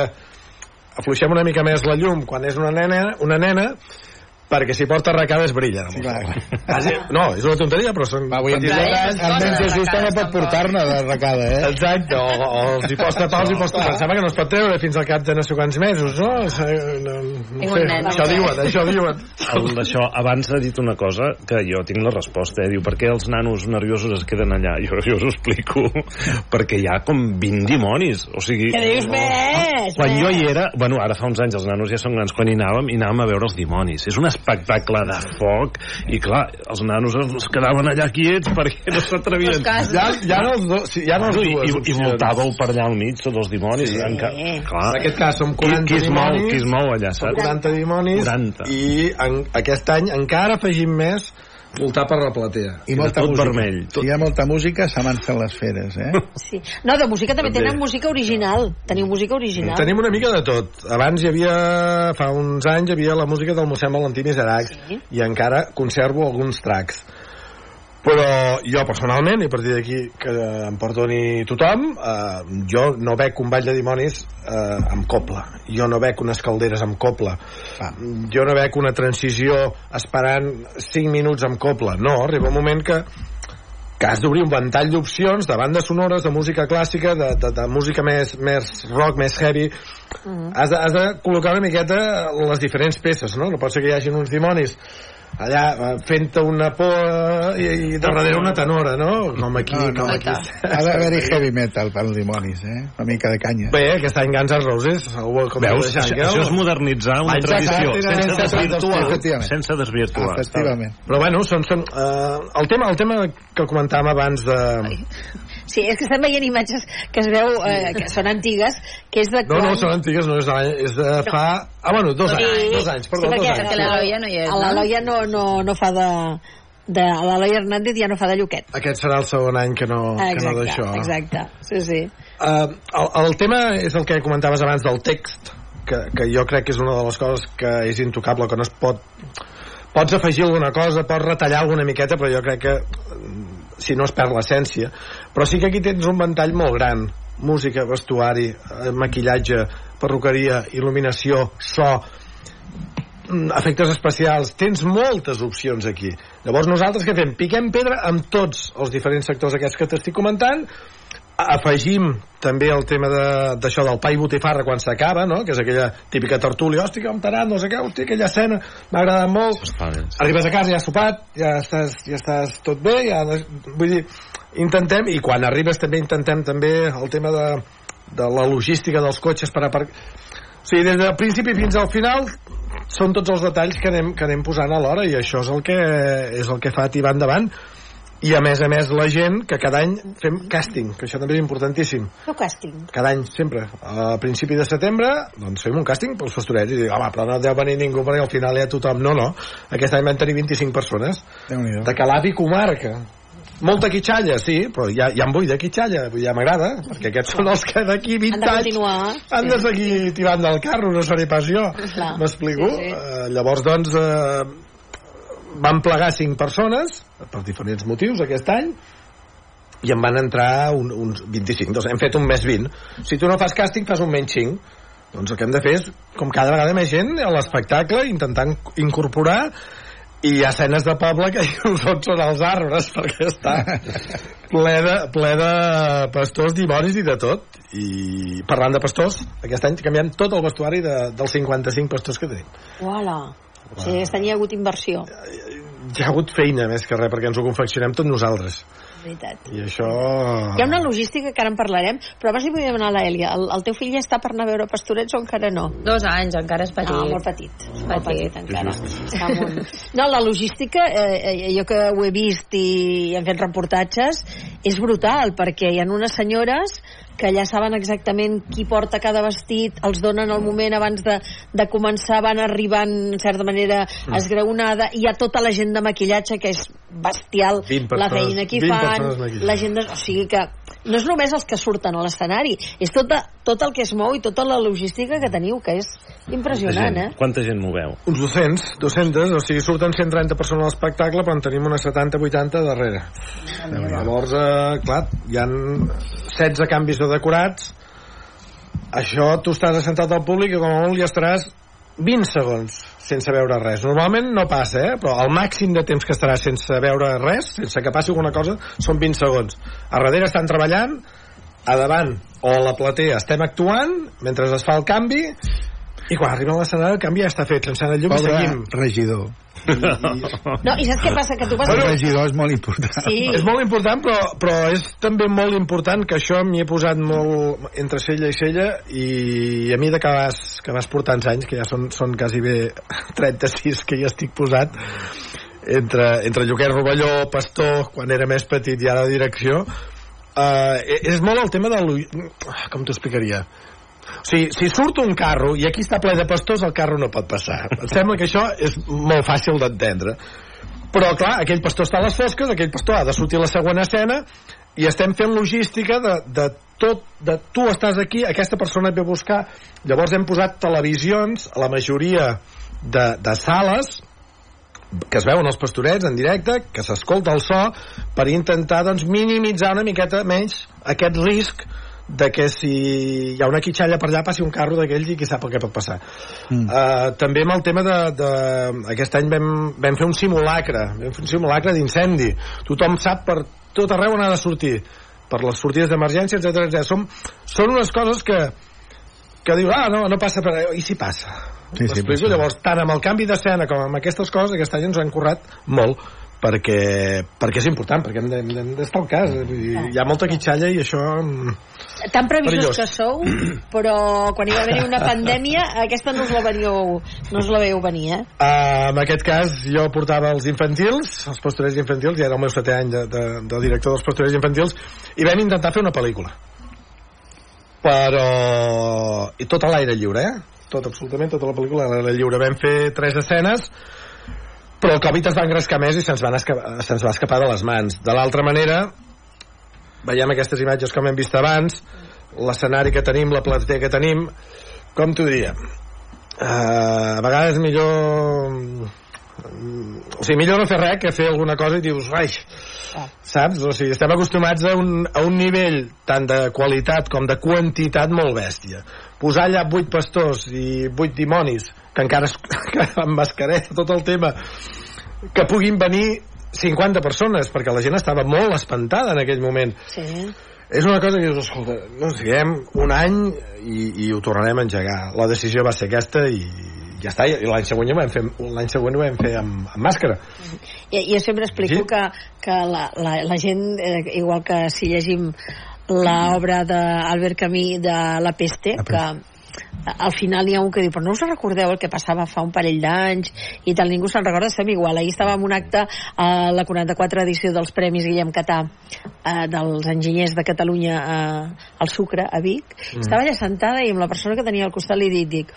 G: afluixem una mica més la llum quan és una nena, una nena perquè si porta arracades brilla.
J: Sí, clar.
G: Quasi, no, és una tonteria, però són
J: Va, avui en
G: petits
J: dia nen Jesús també pot portar-ne de recada, eh?
G: Exacte, o, o els hi els hi pots tapar. Em sembla que no es pot treure fins al cap de no sé quants mesos, no? No, no sé, això diuen, això diuen.
H: El, això, abans ha dit una cosa que jo tinc la resposta, eh? diu, per què els nanos nerviosos es queden allà? Jo, jo us ho explico, perquè hi ha com 20 dimonis, o sigui...
F: Que dius més,
H: Quan
F: més.
H: jo hi era, bueno, ara fa uns anys els nanos ja són grans, quan hi anàvem, hi anàvem a veure els dimonis. És un espectacle de foc, i clar, els nanos es quedaven allà quiets perquè no s'atrevien.
G: Ja, ja no els, do, sí, ja no els
H: I,
G: dues
H: i, i
G: opcions.
H: voltàveu per allà al mig, tots els dimonis.
G: Sí.
H: Enca... Clar.
G: En aquest cas som
H: Qui,
G: 40
H: qui es mou,
G: dimonis.
H: qui es mou allà, saps?
G: 40 dimonis
H: 40.
G: i en, aquest any encara afegim més voltar per la platea.
J: I molta
H: tot
J: música.
H: vermell.
J: Si hi ha molta música, s'amancen les feres, eh?
F: Sí. No, de música també,
G: També.
F: tenen música original. Teniu música original.
G: Tenim una mica de tot. Abans hi havia, fa uns anys, hi havia la música del mossèn Valentí Miserac
F: Sí.
G: i encara conservo alguns tracks. Però jo personalment, i a partir d'aquí que em perdoni tothom, eh, jo no bec un ball de dimonis eh, amb copla. Jo no bec unes calderes amb copla.
J: Ah.
G: Jo no bec una transició esperant 5 minuts amb copla. No, arriba un moment que que has d'obrir un ventall d'opcions de bandes sonores, de música clàssica, de, de, de música més, més rock, més heavy.
F: Mm.
G: Has, de, has de col·locar una miqueta les diferents peces, no? No pot ser que hi hagin uns dimonis allà eh, fent una por i, i darrere una tenora, no? Com aquí,
J: No, no,
G: com aquí.
J: Ha d'haver-hi heavy metal per als dimonis, eh? Una mica de canya.
G: Bé, aquest any Guns N' Roses, algú com
H: Veus?
G: de
H: Això, això és modernitzar una
G: Exacte,
H: tradició, sense desvirtuar.
J: efectivament.
H: Sense desvirtuar.
J: Efectivament.
G: Però bueno, són, són, uh, el, tema, el tema que comentàvem abans de...
F: Sí, és que estem veient imatges que es veu eh, que són antigues, que és de
G: No,
F: quan...
G: no, són antigues, no és d'any, és de fa... Ah, bueno, dos
F: Sí,
G: anys, dos anys, perdó,
F: sí,
G: dos
F: perquè,
G: anys.
I: Perquè l'Eloia no hi és, no?
F: L'Eloia no, no, no fa de... de L'Eloi Hernández ja no fa de lluquet.
G: Aquest serà el segon any que no, que no
F: Exacte,
G: d'això.
F: exacte. Sí, sí.
G: Uh, el, el tema és el que comentaves abans del text, que, que jo crec que és una de les coses que és intocable, que no es pot... Pots afegir alguna cosa, pots retallar alguna miqueta, però jo crec que si no es perd l'essència. Però sí que aquí tens un ventall molt gran. Música, vestuari, eh, maquillatge, perruqueria, il·luminació, so, mm, efectes especials, tens moltes opcions aquí. Llavors nosaltres què fem? Piquem pedra amb tots els diferents sectors aquests que t'estic comentant, afegim també el tema de- d'això de, del pa i botifarra quan s'acaba, no? que és aquella típica tertúlia, hòstia, com t'agrada, no sé què, hòstia, aquella escena m'ha agradat molt, arribes a casa, ja has sopat, ja estàs, ja estàs tot bé, ja, vull dir, intentem, i quan arribes també intentem també el tema de, de la logística dels cotxes per aparcar... O sigui, des del principi fins al final són tots els detalls que anem, que anem posant a l'hora i això és el que, és el que fa tirar endavant i a més a més la gent que cada any fem càsting, que això també és importantíssim
F: Feu càsting.
G: cada any, sempre. A principi de setembre, doncs fem un càsting pels pastorets i dic, home, però no deu venir ningú perquè al final hi ha tothom. No, no. Aquest any vam tenir 25 persones de Calaf i comarca. molta quitxalla, sí, però ja, ja em vull de quitxalla, ja m'agrada, perquè aquests són els que d'aquí 20
F: Han de
G: anys han de seguir tirant del carro, no seré pas jo. M'explico?
F: Sí, sí.
G: Eh, llavors, doncs, eh, van plegar cinc persones, per diferents motius, aquest any, i en van entrar un, uns 25, doncs hem fet un més 20. Si tu no fas càsting, fas un menys 5. Doncs el que hem de fer és, com cada vegada més gent, a l'espectacle, intentant incorporar i hi ha escenes de poble que on són els arbres perquè està ple de, ple de pastors, dimonis i de tot i parlant de pastors aquest any canviem tot el vestuari de, dels 55 pastors que tenim
F: Uala. O sigui, aquest any hi ha hagut inversió.
G: hi ha hagut feina més que res perquè ens ho confeccionem tot nosaltres
F: Veritat.
G: i això
F: Hi ha una logística que ara en parlarem, però abans li vull demanar a l'Èlia, el, el teu fill ja està per anar a veure pastorets o encara no?
I: Dos anys, encara és petit.
F: Ah, molt petit. Molt
I: Petit.
F: petit, encara. Està molt... No, la logística, eh, eh, jo que ho he vist i he fet reportatges, és brutal, perquè hi ha unes senyores que ja saben exactament qui porta cada vestit, els donen al moment abans de, de començar, van arribant, en certa manera,
G: Mm.
F: esgraonada, i hi ha tota la gent de maquillatge, que és bestial,
G: 20
F: la
G: persones-
F: feina que hi
G: 20
F: fan,
G: persones
F: la gent... De, o sigui que no és només els que surten a l'escenari, és tot, tot el que es mou i tota la logística que teniu, que és impressionant, eh?
H: Quanta gent m'ho veu?
G: uns 200, 200, o sigui, surten 130 persones a l'espectacle, però en tenim unes 70-80 darrere. Llavors, eh, clar, hi han 16 canvis de decorats, això tu estàs assentat al públic i com a molt hi estaràs 20 segons sense veure res. Normalment no passa, eh? però el màxim de temps que estaràs sense veure res, sense que passi alguna cosa, són 20 segons. A darrere estan treballant, a davant o a la platea estem actuant mentre es fa el canvi i quan arriba a l'escenari el canvi ja està fet sense el llum i
J: Pobre
G: seguim
J: regidor.
F: No, i saps què passa? Que tu vas...
J: El regidor és molt important.
F: Sí.
G: és molt important però, però és també molt important que això m'hi he posat molt entre cella i cella i a mi de que vas, que vas portant anys que ja són, són quasi bé 36 que hi estic posat entre, entre Lloquer Rovelló, Pastor quan era més petit i ara direcció eh, és molt el tema de l'u- com t'ho explicaria o sigui, si surt un carro i aquí està ple de pastors, el carro no pot passar. Em sembla que això és molt fàcil d'entendre. Però, clar, aquell pastor està a les fosques, aquell pastor ha de sortir a la següent escena i estem fent logística de, de tot, de tu estàs aquí, aquesta persona et ve a buscar. Llavors hem posat televisions a la majoria de, de sales que es veuen els pastorets en directe, que s'escolta el so, per intentar doncs, minimitzar una miqueta menys aquest risc de que si hi ha una quitxalla per allà passi un carro d'aquells i qui sap el que pot passar mm. uh, també amb el tema de, de aquest any vam, vam fer un simulacre vam fer un simulacre d'incendi tothom sap per tot arreu on ha de sortir per les sortides d'emergència, etc etc. Són, són unes coses que que diu, ah, no, no passa per i si passa
J: Sí, sí, passa.
G: llavors tant amb el canvi d'escena com amb aquestes coses aquest any ens han currat molt perquè, perquè és important perquè hem de- hem de- d'estar al cas i hi ha molta quitxalla i això mm,
F: Tan
G: Perillós.
F: que sou, però quan hi va haver una pandèmia, aquesta no us la veniu, no us la veieu venir, eh?
G: Uh, en aquest cas jo portava els infantils, els pastorets infantils, ja era el meu setè any de, de, de director dels pastorets infantils, i vam intentar fer una pel·lícula. Però... I tot a l'aire lliure, eh? Tot, absolutament, tota la pel·lícula a l'aire lliure. Vam fer tres escenes, però el Covid es va engrescar més i se'ns van escapar, se'ns va escapar de les mans. De l'altra manera, veiem aquestes imatges com hem vist abans, l'escenari que tenim, la platea que tenim, com t'ho diria? Uh, a vegades millor mm, o sigui, millor no fer res que fer alguna cosa i dius, ai saps? O sigui, estem acostumats a un, a un nivell tant de qualitat com de quantitat molt bèstia posar allà vuit pastors i vuit dimonis que encara es, que amb mascareta tot el tema que puguin venir 50 persones perquè la gent estava molt espantada en aquell moment
F: Sí.
G: és una cosa que dius, escolta, no siguem un any i, i ho tornarem a engegar. La decisió va ser aquesta i ja està, i l'any següent ho vam fer, l'any següent ho vam fer amb, amb màscara.
F: I, jo sempre explico
G: Sí.
F: que, que la, la, la gent, eh, igual que si llegim l'obra d'Albert Camus de La Peste,
J: La
F: que al final hi ha un que diu però no us recordeu el que passava fa un parell d'anys? I tal, ningú se'n recorda, estem igual. Ahir estava en un acte a la 44 edició dels Premis Guillem Catà eh, dels enginyers de Catalunya eh, al Sucre, a Vic.
K: Mm.
F: estava allà sentada i amb la persona que tenia al costat li dic, dic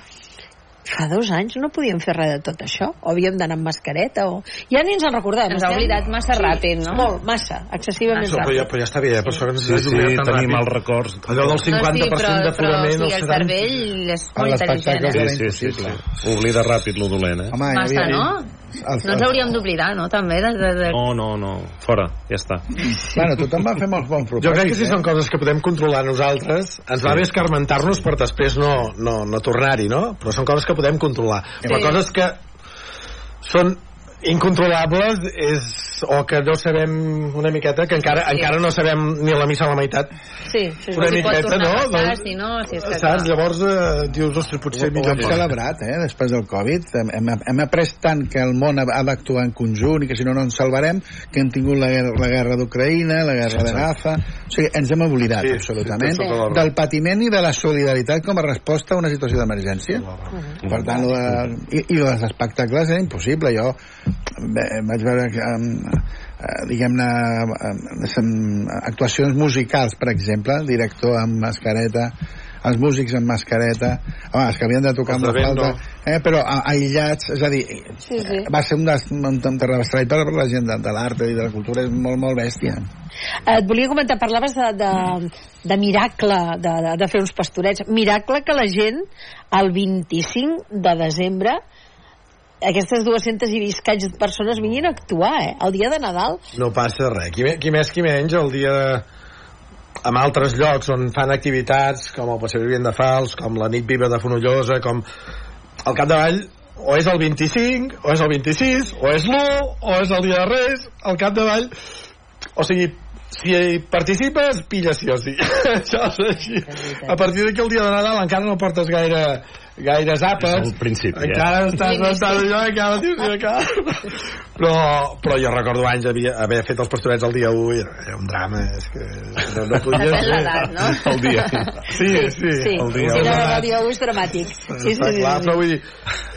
F: fa dos anys no podíem fer res de tot això o havíem d'anar amb mascareta o... ja ni ens en recordem
I: Ens ha oblidat massa ràpid, no?
F: molt, massa, excessivament
G: Això, però, ja,
F: ràpid
G: però ja està bé, eh? per això que ens
H: Sí, sí, tenim
G: ràpid.
H: els records.
G: Allò del 50%
I: no, sí, però, però,
G: d'aforament...
I: sí,
G: els
I: el
G: 70.
I: cervell és molt intel·ligent.
H: Sí,
J: era
H: sí, sí,
J: impossible.
H: clar. Oblida ràpid lo dolent, eh?
J: Home,
I: Massa,
J: havia-
I: no?
J: Els,
I: No ens hauríem d'oblidar, no? També de, de, de...
H: No, no, no. Fora, ja està.
J: Bueno, tothom va fer molts bons propòsits.
G: Jo crec que si
J: eh?
G: són coses que podem controlar nosaltres, ens va bé escarmentar-nos per després no, no, no tornar-hi, no? Però són coses que podem controlar.
I: Sí.
G: Però coses que són incontrolables és, o que no sabem una miqueta, que encara,
I: Sí.
G: encara no sabem ni la missa a la meitat.
F: sí, sí,
G: Una
I: si
G: miqueta, no?
I: passar,
G: Doncs-
I: si no, si és que...
G: Saps?
I: clar.
G: Llavors eh, dius, ostres, potser
J: ho, ho
G: millor
J: hem
G: no.
J: celebrat, eh, després del Covid. Hem, hem, hem après tant que el món ha, ha d'actuar en conjunt i que si no no ens salvarem, que hem tingut la guerra, la guerra d'Ucraïna, la guerra de Gaza... O sigui, ens hem oblidat,
G: Sí,
J: absolutament,
G: sí, té tota la
J: del patiment i de la solidaritat com a resposta a una situació d'emergència. Per tant, de, i, i els espectacles era impossible. Jo bé, vaig veure que, um, eh, diguem-ne eh, actuacions musicals, per exemple, el director amb mascareta els músics amb mascareta home, els que havien de tocar amb la falda
G: no.
J: eh, però a- aïllats, és a dir
F: Sí, sí.
J: va ser un, des, un, un terrabastall per la gent de, de l'art i de la cultura és molt, molt bèstia
F: Et volia comentar, parlaves de, de, de miracle, de, de, de fer uns pastorets. Miracle que la gent, el 25 de desembre, aquestes 200 i viscaig persones vinguin a actuar, eh? El dia de Nadal.
G: No passa res. Qui, qui més qui menys el dia de... en altres llocs on fan activitats com el Passeig Vivent de Fals, com la nit viva de Fonollosa, com al capdavall o és el 25, o és el 26, o és l'1, o és el dia de Reis, al capdavall... O sigui, si hi participes, pilles sí o sí. Això és així. A partir d'aquí el dia de Nadal encara no portes gaire gaires àpats.
H: És el principi, eh?
G: Encara estàs
I: Sí, sí.
G: estant allò, encara dius, i encara... Però, però jo recordo anys havia, haver fet els pastorets el dia 1 i era, era un drama, és que no, no podia
I: l'edat, no?
H: El dia.
G: Sí, sí,
F: Sí,
G: el dia
F: sí, no, el dia 1 és dramàtic. Sí, sí, sí,
G: clar,
F: sí,
G: però vull dir,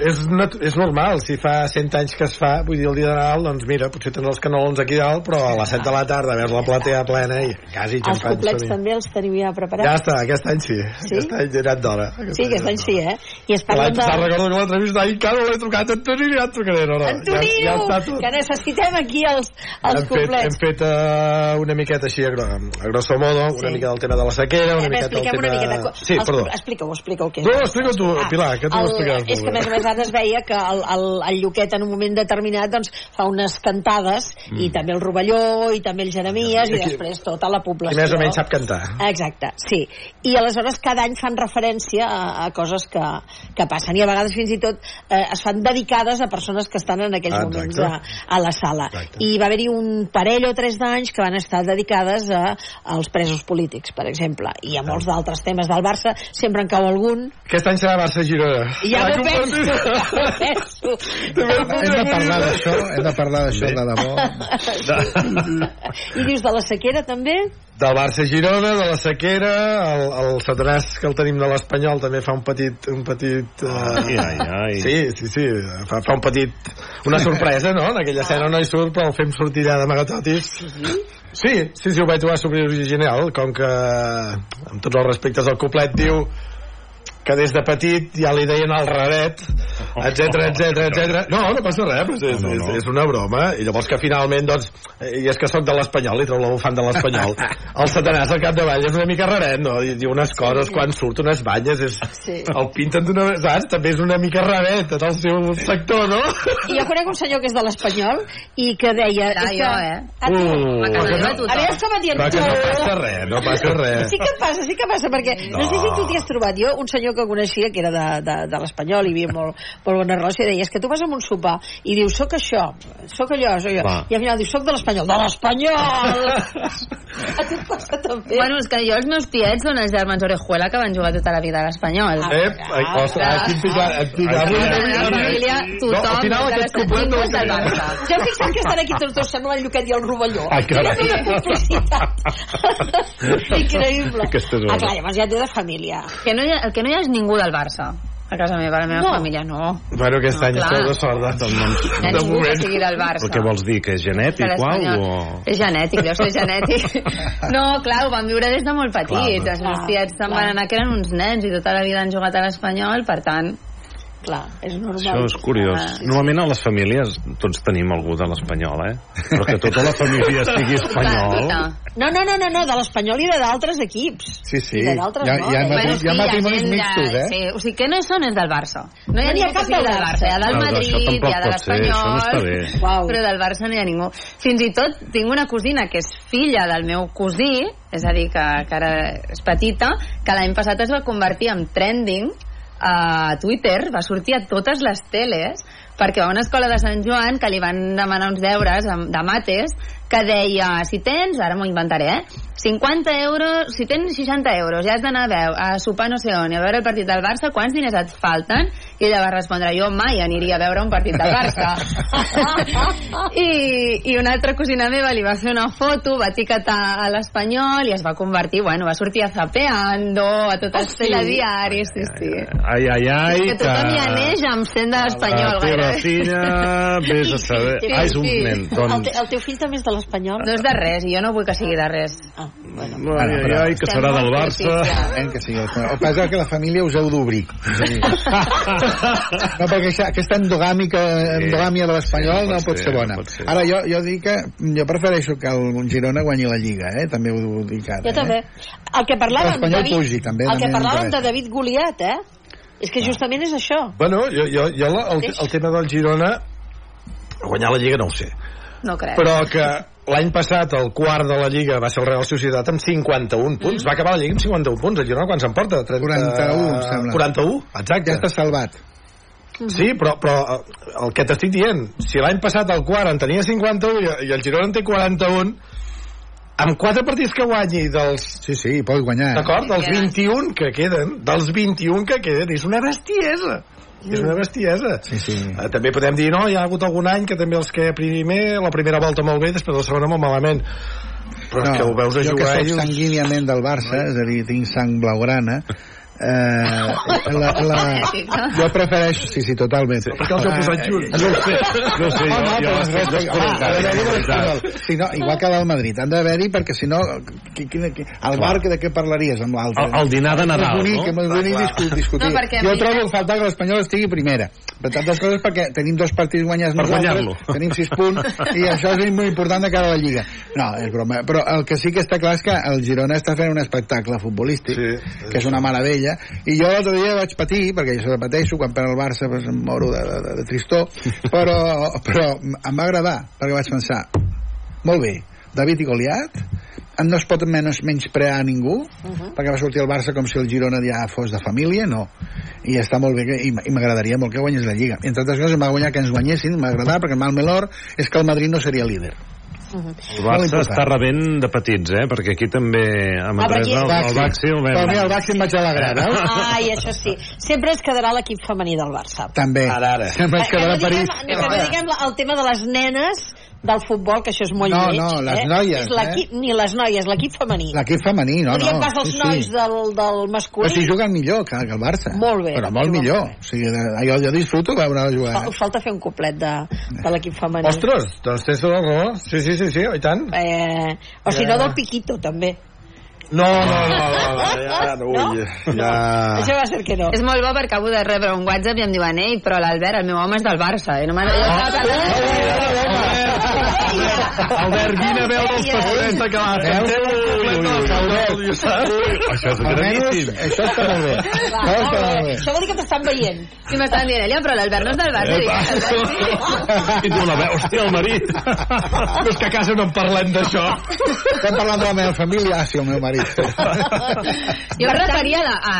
G: és, nat- és normal, si fa 100 anys que es fa, vull dir, el dia de Nadal, doncs mira, potser tens els canelons aquí dalt, però a les 7 de la tarda veus la platea plena i quasi
F: Els
G: som-hi.
F: també els teniu ja
G: Ja
F: preparats?
G: està, aquest any sí.
F: Sí?
G: Aquest any ja anat d'hora.
F: Sí, aquest any sí, eh? I es parla de...
G: recordo que l'entrevista encara no l'he trucat Antoni ja et trucaré. No, no,
F: Antoniu,
G: ja, ja està.
F: Que necessitem aquí els, els
G: hem fet, hem fet uh, una miqueta així a, a grosso modo, una
F: Sí.
G: mica del tema de la sequera, una
F: Eh,
G: miqueta del tema...
F: una miqueta...
G: Sí,
F: els-
G: perdó.
F: Explica-ho, explica-ho. Què
G: No, explica tu, Pilar, que tu ho
F: el,
G: explicaràs
F: És que, a més a més, ara es veia que el, el, el Lluquet en un moment determinat doncs, fa unes cantades i també el Rovelló i també el Jeremies i
G: I
F: després tota la població.
G: Qui més o menys sap cantar.
F: Exacte, sí. I aleshores cada any fan referència a, a coses que, que passen i a vegades fins i tot eh, es fan dedicades a persones que estan en aquells
G: Ah,
F: moments
G: exacte.
F: A, la sala.
G: Exacte.
F: I va haver-hi un parell o tres d'anys que van estar dedicades a, als presos polítics, per exemple. I a molts d'altres temes del Barça sempre en cau algun.
G: Aquest any serà Barça-Girona.
F: Ja m'ho penso, ja penso.
J: Hem de parlar d'això hem de parlar d'això de debò
F: I dius de la sequera també?
G: Del Barça-Girona, de la sequera, el, el Satanàs que el tenim de l'Espanyol també fa un petit... Un petit
H: Ai, ai, ai.
G: Sí, sí, sí, fa, fa un petit... Una sorpresa, no? En aquella escena no hi surt, però el fem sortir allà d'amagatotis. Sí, sí, sí, ho vaig trobar superoriginal, com que, amb tots els respectes, el coplet diu que des de petit ja li deien el raret, etc etc etc. No, no passa res, però és,
H: No, no,
G: és,
H: no.
G: és una broma. I llavors que finalment, doncs, i és que sóc de l'Espanyol, i treu la bufant de l'Espanyol, el satanàs al capdavall és una mica raret, no? I diu unes coses, quan surt unes banyes, és,
F: Sí.
G: el pinten d'una... Saps? També és una mica raret en el seu sector, no?
F: I jo conec un senyor que és de l'Espanyol i que deia... És que...
I: jo, eh?
F: Tu,
G: Uh,
I: A casa
G: que no-
F: a veure com et dient
G: Però que no
F: tu.
G: passa res, no passa res.
F: Sí que passa, sí que passa, perquè no, no sé si tu t'hi has trobat. Jo, un senyor que coneixia, que era de, de, de l'Espanyol, i hi havia molt, molt bona relació, i deia, és que tu vas a un sopar i dius, soc això, soc allò, soc allò.
H: Clar.
F: I al final dius, soc de l'Espanyol. De l'Espanyol! a tu et passa també?
I: Bueno, és que jo els meus tiets són els germans Orejuela que van jugar tota la vida a l'Espanyol.
F: Ah,
G: Ep, ai, ostres, ah, quin picat,
I: la família, tothom,
G: al final
I: de
G: aquest
I: les- és del. Barça.
F: Ja fixat que estan aquí tots dos, sembla el Lluquet i el Rovelló.
H: Ai, carai.
F: És una complicitat. Increïble. Ah, clar, llavors ja té de família.
I: Que no hi ha, el que no hi ha és ningú del Barça. A casa meva, a la meva
F: No.
I: família, no.
G: Bueno, aquest
I: No,
G: any
I: clar.
G: esteu de sort, de,
H: Doncs no,
I: No hi ha
G: de
I: ningú que
G: moment.
I: sigui del Barça.
H: Però què vols dir, que és
I: Que
H: genètic o
I: l'Espanyol-
H: o...
I: És genètic, deu ser genètic. No, clar, ho van viure des de molt petits.
H: Clar,
I: Els meus tiets se'n van anar que eren uns nens i tota la vida han jugat a l'Espanyol, per tant...
F: Clar, és normal.
H: Això és curiós.
F: Ah, sí.
H: Normalment a les famílies tots tenim algú de l'espanyol, eh? Però que tota la família estigui espanyol...
F: No, no, no, no, no de l'Espanyol i de d'altres equips.
J: Sí, sí.
F: I de d'altres
J: Hi ha-
F: no.
J: hi ha
F: eh?
J: matri- hi ha
I: sí,
J: matrimonis mixtos, eh?
I: Sí, o sigui, que no hi són és del Barça. No hi ha
F: No n'hi ha cap
I: sigui
F: del
I: Barça. Hi ha del
H: No, no,
I: Madrid, hi ha de
H: pot ser, això no està
I: l'Espanyol.
F: Uau.
I: però del Barça no hi ha ningú. Fins i tot tinc una cosina que és filla del meu cosí, és a dir, que, que ara és petita, que l'any passat es va convertir en trending a Twitter, va sortir a totes les teles, perquè va a una escola de Sant Joan que li van demanar uns deures de, mates que deia, si tens, ara m'ho inventaré, eh? 50 euros, si tens 60 euros, ja has d'anar a, a sopar no sé on i a veure el partit del Barça, quants diners et falten? I ella va respondre, jo mai aniria a veure un partit del Barça. I, I una altra cosina meva li va fer una foto, va etiquetar a l'Espanyol i es va convertir, bueno, va sortir a Zapeando, a tot els
F: sí?
I: telediaris, sí, sí.
H: Ai, ai, ai,
I: És que tothom hi aneix amb sent de l'Espanyol,
H: La teva
I: gairebé.
H: filla, vés a saber...
I: Sí,
H: Ah, és un
I: sí.
H: nen,
F: El,
H: doncs...
F: te, el teu fill també és de l'Espanyol?
I: No és de res, i jo no vull que sigui de res.
F: Ah, bueno.
H: Ai, ai, ai, que serà del Barça.
J: Eh, que sí, el que passa és que la família us heu d'obrir. No, perquè això, aquesta endogàmica, endogàmia de l'espanyol no,
H: pot
J: pot
H: ser,
J: ser bona.
H: pot ser.
J: Ara, jo, jo dic que jo prefereixo que el Girona guanyi la Lliga, eh? També ho dic ara.
F: Jo també. El que parlàvem,
J: L'Espanyol
F: David,
J: pugi, també,
F: el que parlàvem de. David Goliat, eh? És que justament és això.
G: Bueno, jo, jo, jo la, el, el tema del Girona guanyar la Lliga no ho sé
I: No crec.
G: però que l'any passat el quart de la Lliga va ser el Real Societat amb 51 punts, va acabar la Lliga amb 51 punts el Girona quan s'emporta? 30...
J: 41, em sembla.
G: 41, exacte
J: Ja està salvat.
G: Sí, però, però eh, el que t'estic dient, si l'any passat el quart en tenia 51 i, i el Girona en té 41, amb quatre partits que guanyi dels...
J: Sí, sí, pot guanyar. eh?
G: D'acord? Dels 21 que queden, dels 21 que queden, és una bestiesa. És una bestiesa.
J: Sí, sí.
G: Eh, també podem dir, no, hi ha hagut algun any que també els que primer, la primera volta molt bé, després la segona molt malament. Però no, que ho veus a
J: jo que
G: jugar
J: soc
G: i dius...
J: sanguíniament del Barça, és a dir, tinc sang blaugrana, eh, la, la, jo prefereixo, sí, sí, totalment.
G: Per què els heu posat junts?
H: No ho sé, no ho sé,
J: Oh,
H: jo,
J: no,
H: jo
J: ah, ah,
H: veritat.
J: si no, igual que del Madrid, han d'haver-hi perquè si no, qui, qui, qui, el bar que de què parlaries amb l'altre?
H: El, el dinar de Nadal,
J: bonic,
H: no?
J: és bonic
G: Clar,
J: discutir. discutir.
I: No, perquè
J: jo
I: mi-
J: trobo a faltar que l'Espanyol estigui primera. Per tantes coses perquè tenim dos partits guanyats
H: Per
J: nosaltres,
H: guanyar-lo.
J: tenim sis punts, i això és molt important de cara a la Lliga. No, és broma. Però el que sí que està clar és que el Girona està fent un espectacle futbolístic,
G: Sí,
J: que és una meravella, i jo l'altre dia vaig patir, perquè jo repeteixo, quan perd el Barça doncs em moro de, de, de, tristor, però, però em va agradar, perquè vaig pensar, molt bé, David i Goliat, no es pot menys menysprear a ningú uh -huh. perquè va sortir el Barça com si el Girona ja fos de família, no. I està molt bé, que, i, i m'agradaria molt que guanyés la Lliga. Entre altres coses m'ha guanyar que ens guanyessin m'agradaria perquè el mal menor és que el Madrid no seria líder
H: El
J: Molt
H: Barça
J: important.
H: està rebent de petits, eh? Perquè aquí també a Manresa el, el Baxi el
J: però mira, el
H: vam...
J: Baxi em vaig alegrar veus?
F: Ai, això sí. Sempre es quedarà l'equip femení del Barça.
J: també
G: Ara, ara.
J: sempre ens
F: que
J: quedarà
F: no
J: a
F: diguem,
J: París
F: que no diguem el tema de les nenes del futbol, que això és molt
J: No,
F: lleig.
J: no, les
F: eh?
J: noies,
F: És l'equip- Ni les noies, l'equip femení.
J: l'equip femení, no,
F: no
J: no
F: pas els
J: sí,
F: nois
J: sí.
F: del, del masculí.
J: però si juguen millor que, que el Barça
F: Molt bé,
J: però molt millor
F: molt bé.
J: o sigui, jo, jo disfruto veure jugar
F: Fal- Falta fer un coplet de, de l'equip femení.
G: Ostres, doncs tens tota la raó. Sí, sí, sí, sí, i tant.
F: Eh, o si no, del Piquito, també.
G: No, no, no, no, no ja, no,
F: No?
G: ja...
F: Això va ser que no.
I: És molt bo perquè acabo de rebre un WhatsApp i em diuen ei, però l'Albert, el meu home és del Barça. I no m'ha...
G: Albert, vine a veure els pastorets de Calàfia.
H: Això és gravíssim.
J: això està molt bé això
F: Molt
J: està
F: bé.
J: molt bé
F: Això vol dir que t'estan veient.
I: I m'estan dient, ella, però l'Albert no és del Barça. I
H: tu la veus, hòstia, el marit.
G: Però és que a casa no en parlem d'això.
J: estem parlant de la meva família ah, sí, el meu marit
I: Jo em referia a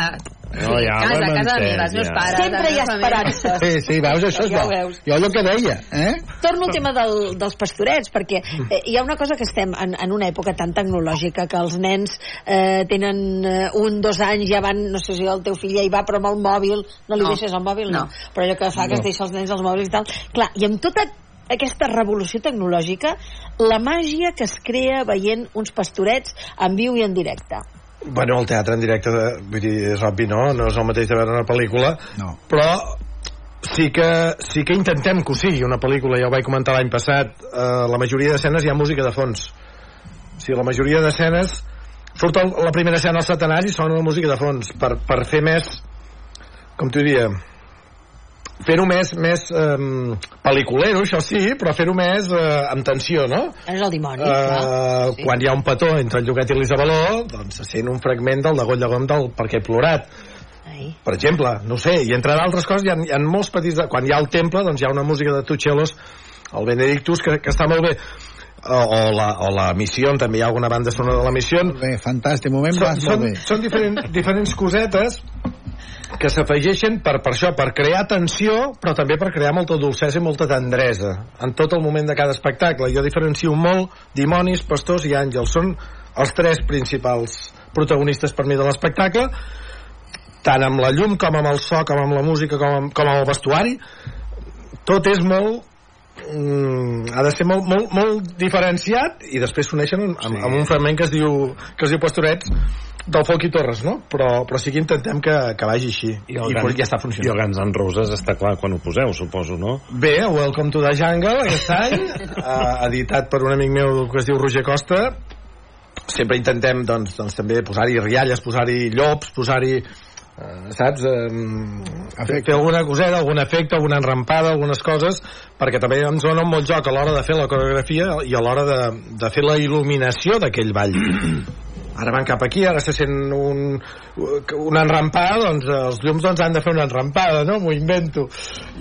H: No, ja
I: casa, casa meva, els meus
H: ja.
I: pares.
F: Sempre hi ha esperances.
J: Sí, sí, veus, això és
F: Ja
J: bo.
F: veus.
J: Jo el que deia, eh?
F: Torno al tema del, dels pastorets, perquè eh, hi ha una cosa que estem en, en una època tan tecnològica que els nens eh, tenen eh, un, dos anys, ja van, no sé si el teu fill ja hi va, però amb el mòbil, no li
I: No.
F: deixes el mòbil? No.
I: No.
F: Però allò que fa que es
J: No.
F: deixa els nens els mòbils i tal. Clar, i amb tota aquesta revolució tecnològica, la màgia que es crea veient uns pastorets en viu i en directe.
G: Bueno, el teatre en directe, de, vull dir, és obvi, no? No és el mateix de veure una pel·lícula,
J: No.
G: però sí que, sí que intentem que ho sigui una pel·lícula, ja ho vaig comentar l'any passat, eh, la majoria d'escenes hi ha música de fons. O sigui, la majoria d'escenes surt el, la primera escena al Satanàs i sona la música de fons per, per fer més com t'ho diria fer-ho més, més eh, pel·liculero, això sí, però fer-ho més eh, amb tensió, no?
F: És el dimoni,
G: Eh,
F: clar. Sí.
G: Quan hi ha un petó entre el Lloguet i l'Isabeló, doncs se sent un fragment del de Goll de Gom del perquè he plorat.
F: Ai.
G: Per exemple, no ho sé, i entre d'altres coses hi ha, hi ha molts petits... De... Quan hi ha el temple, doncs hi ha una música de Tuchelos, el Benedictus, que, que està molt bé. O, o, la, o la Missió, també hi ha alguna banda sonora de la Missió.
J: Bé, fantàstic, moment
G: Són,
J: vas molt
G: són,
J: bé.
G: són diferent, diferents cosetes que s'afegeixen per, per això, per crear tensió, però també per crear molta dolcesa i molta tendresa en tot el moment de cada espectacle. Jo diferencio molt dimonis, pastors i àngels. Són els tres principals protagonistes per mi de l'espectacle, tant amb la llum com amb el so, com amb la música, com amb, com amb el vestuari. Tot és molt mm, ha de ser molt, molt, molt diferenciat i després s'uneixen amb, amb, amb un fragment que es diu, que es diu Pastorets del Folk i Torres, no? Però, però sí que intentem que, que vagi així i,
H: el
G: i
H: Guns-
G: ja està
H: I el
G: funcionant.
H: Guns N' Roses està clar quan ho poseu, suposo, no?
G: Bé, Welcome to the Jungle aquest any, eh, editat per un amic meu que es diu Roger Costa sempre intentem doncs, doncs també posar-hi rialles, posar-hi llops, posar-hi eh, saps? Eh, fer, fer alguna coseta, algun efecte, alguna enrampada, algunes coses, perquè també ens dona molt joc a l'hora de fer la coreografia i a l'hora de, de fer la il·luminació d'aquell ball. Ara van cap aquí, ara se sent un, una enrampada, doncs els llums doncs, han de fer una enrampada, no? M'ho invento.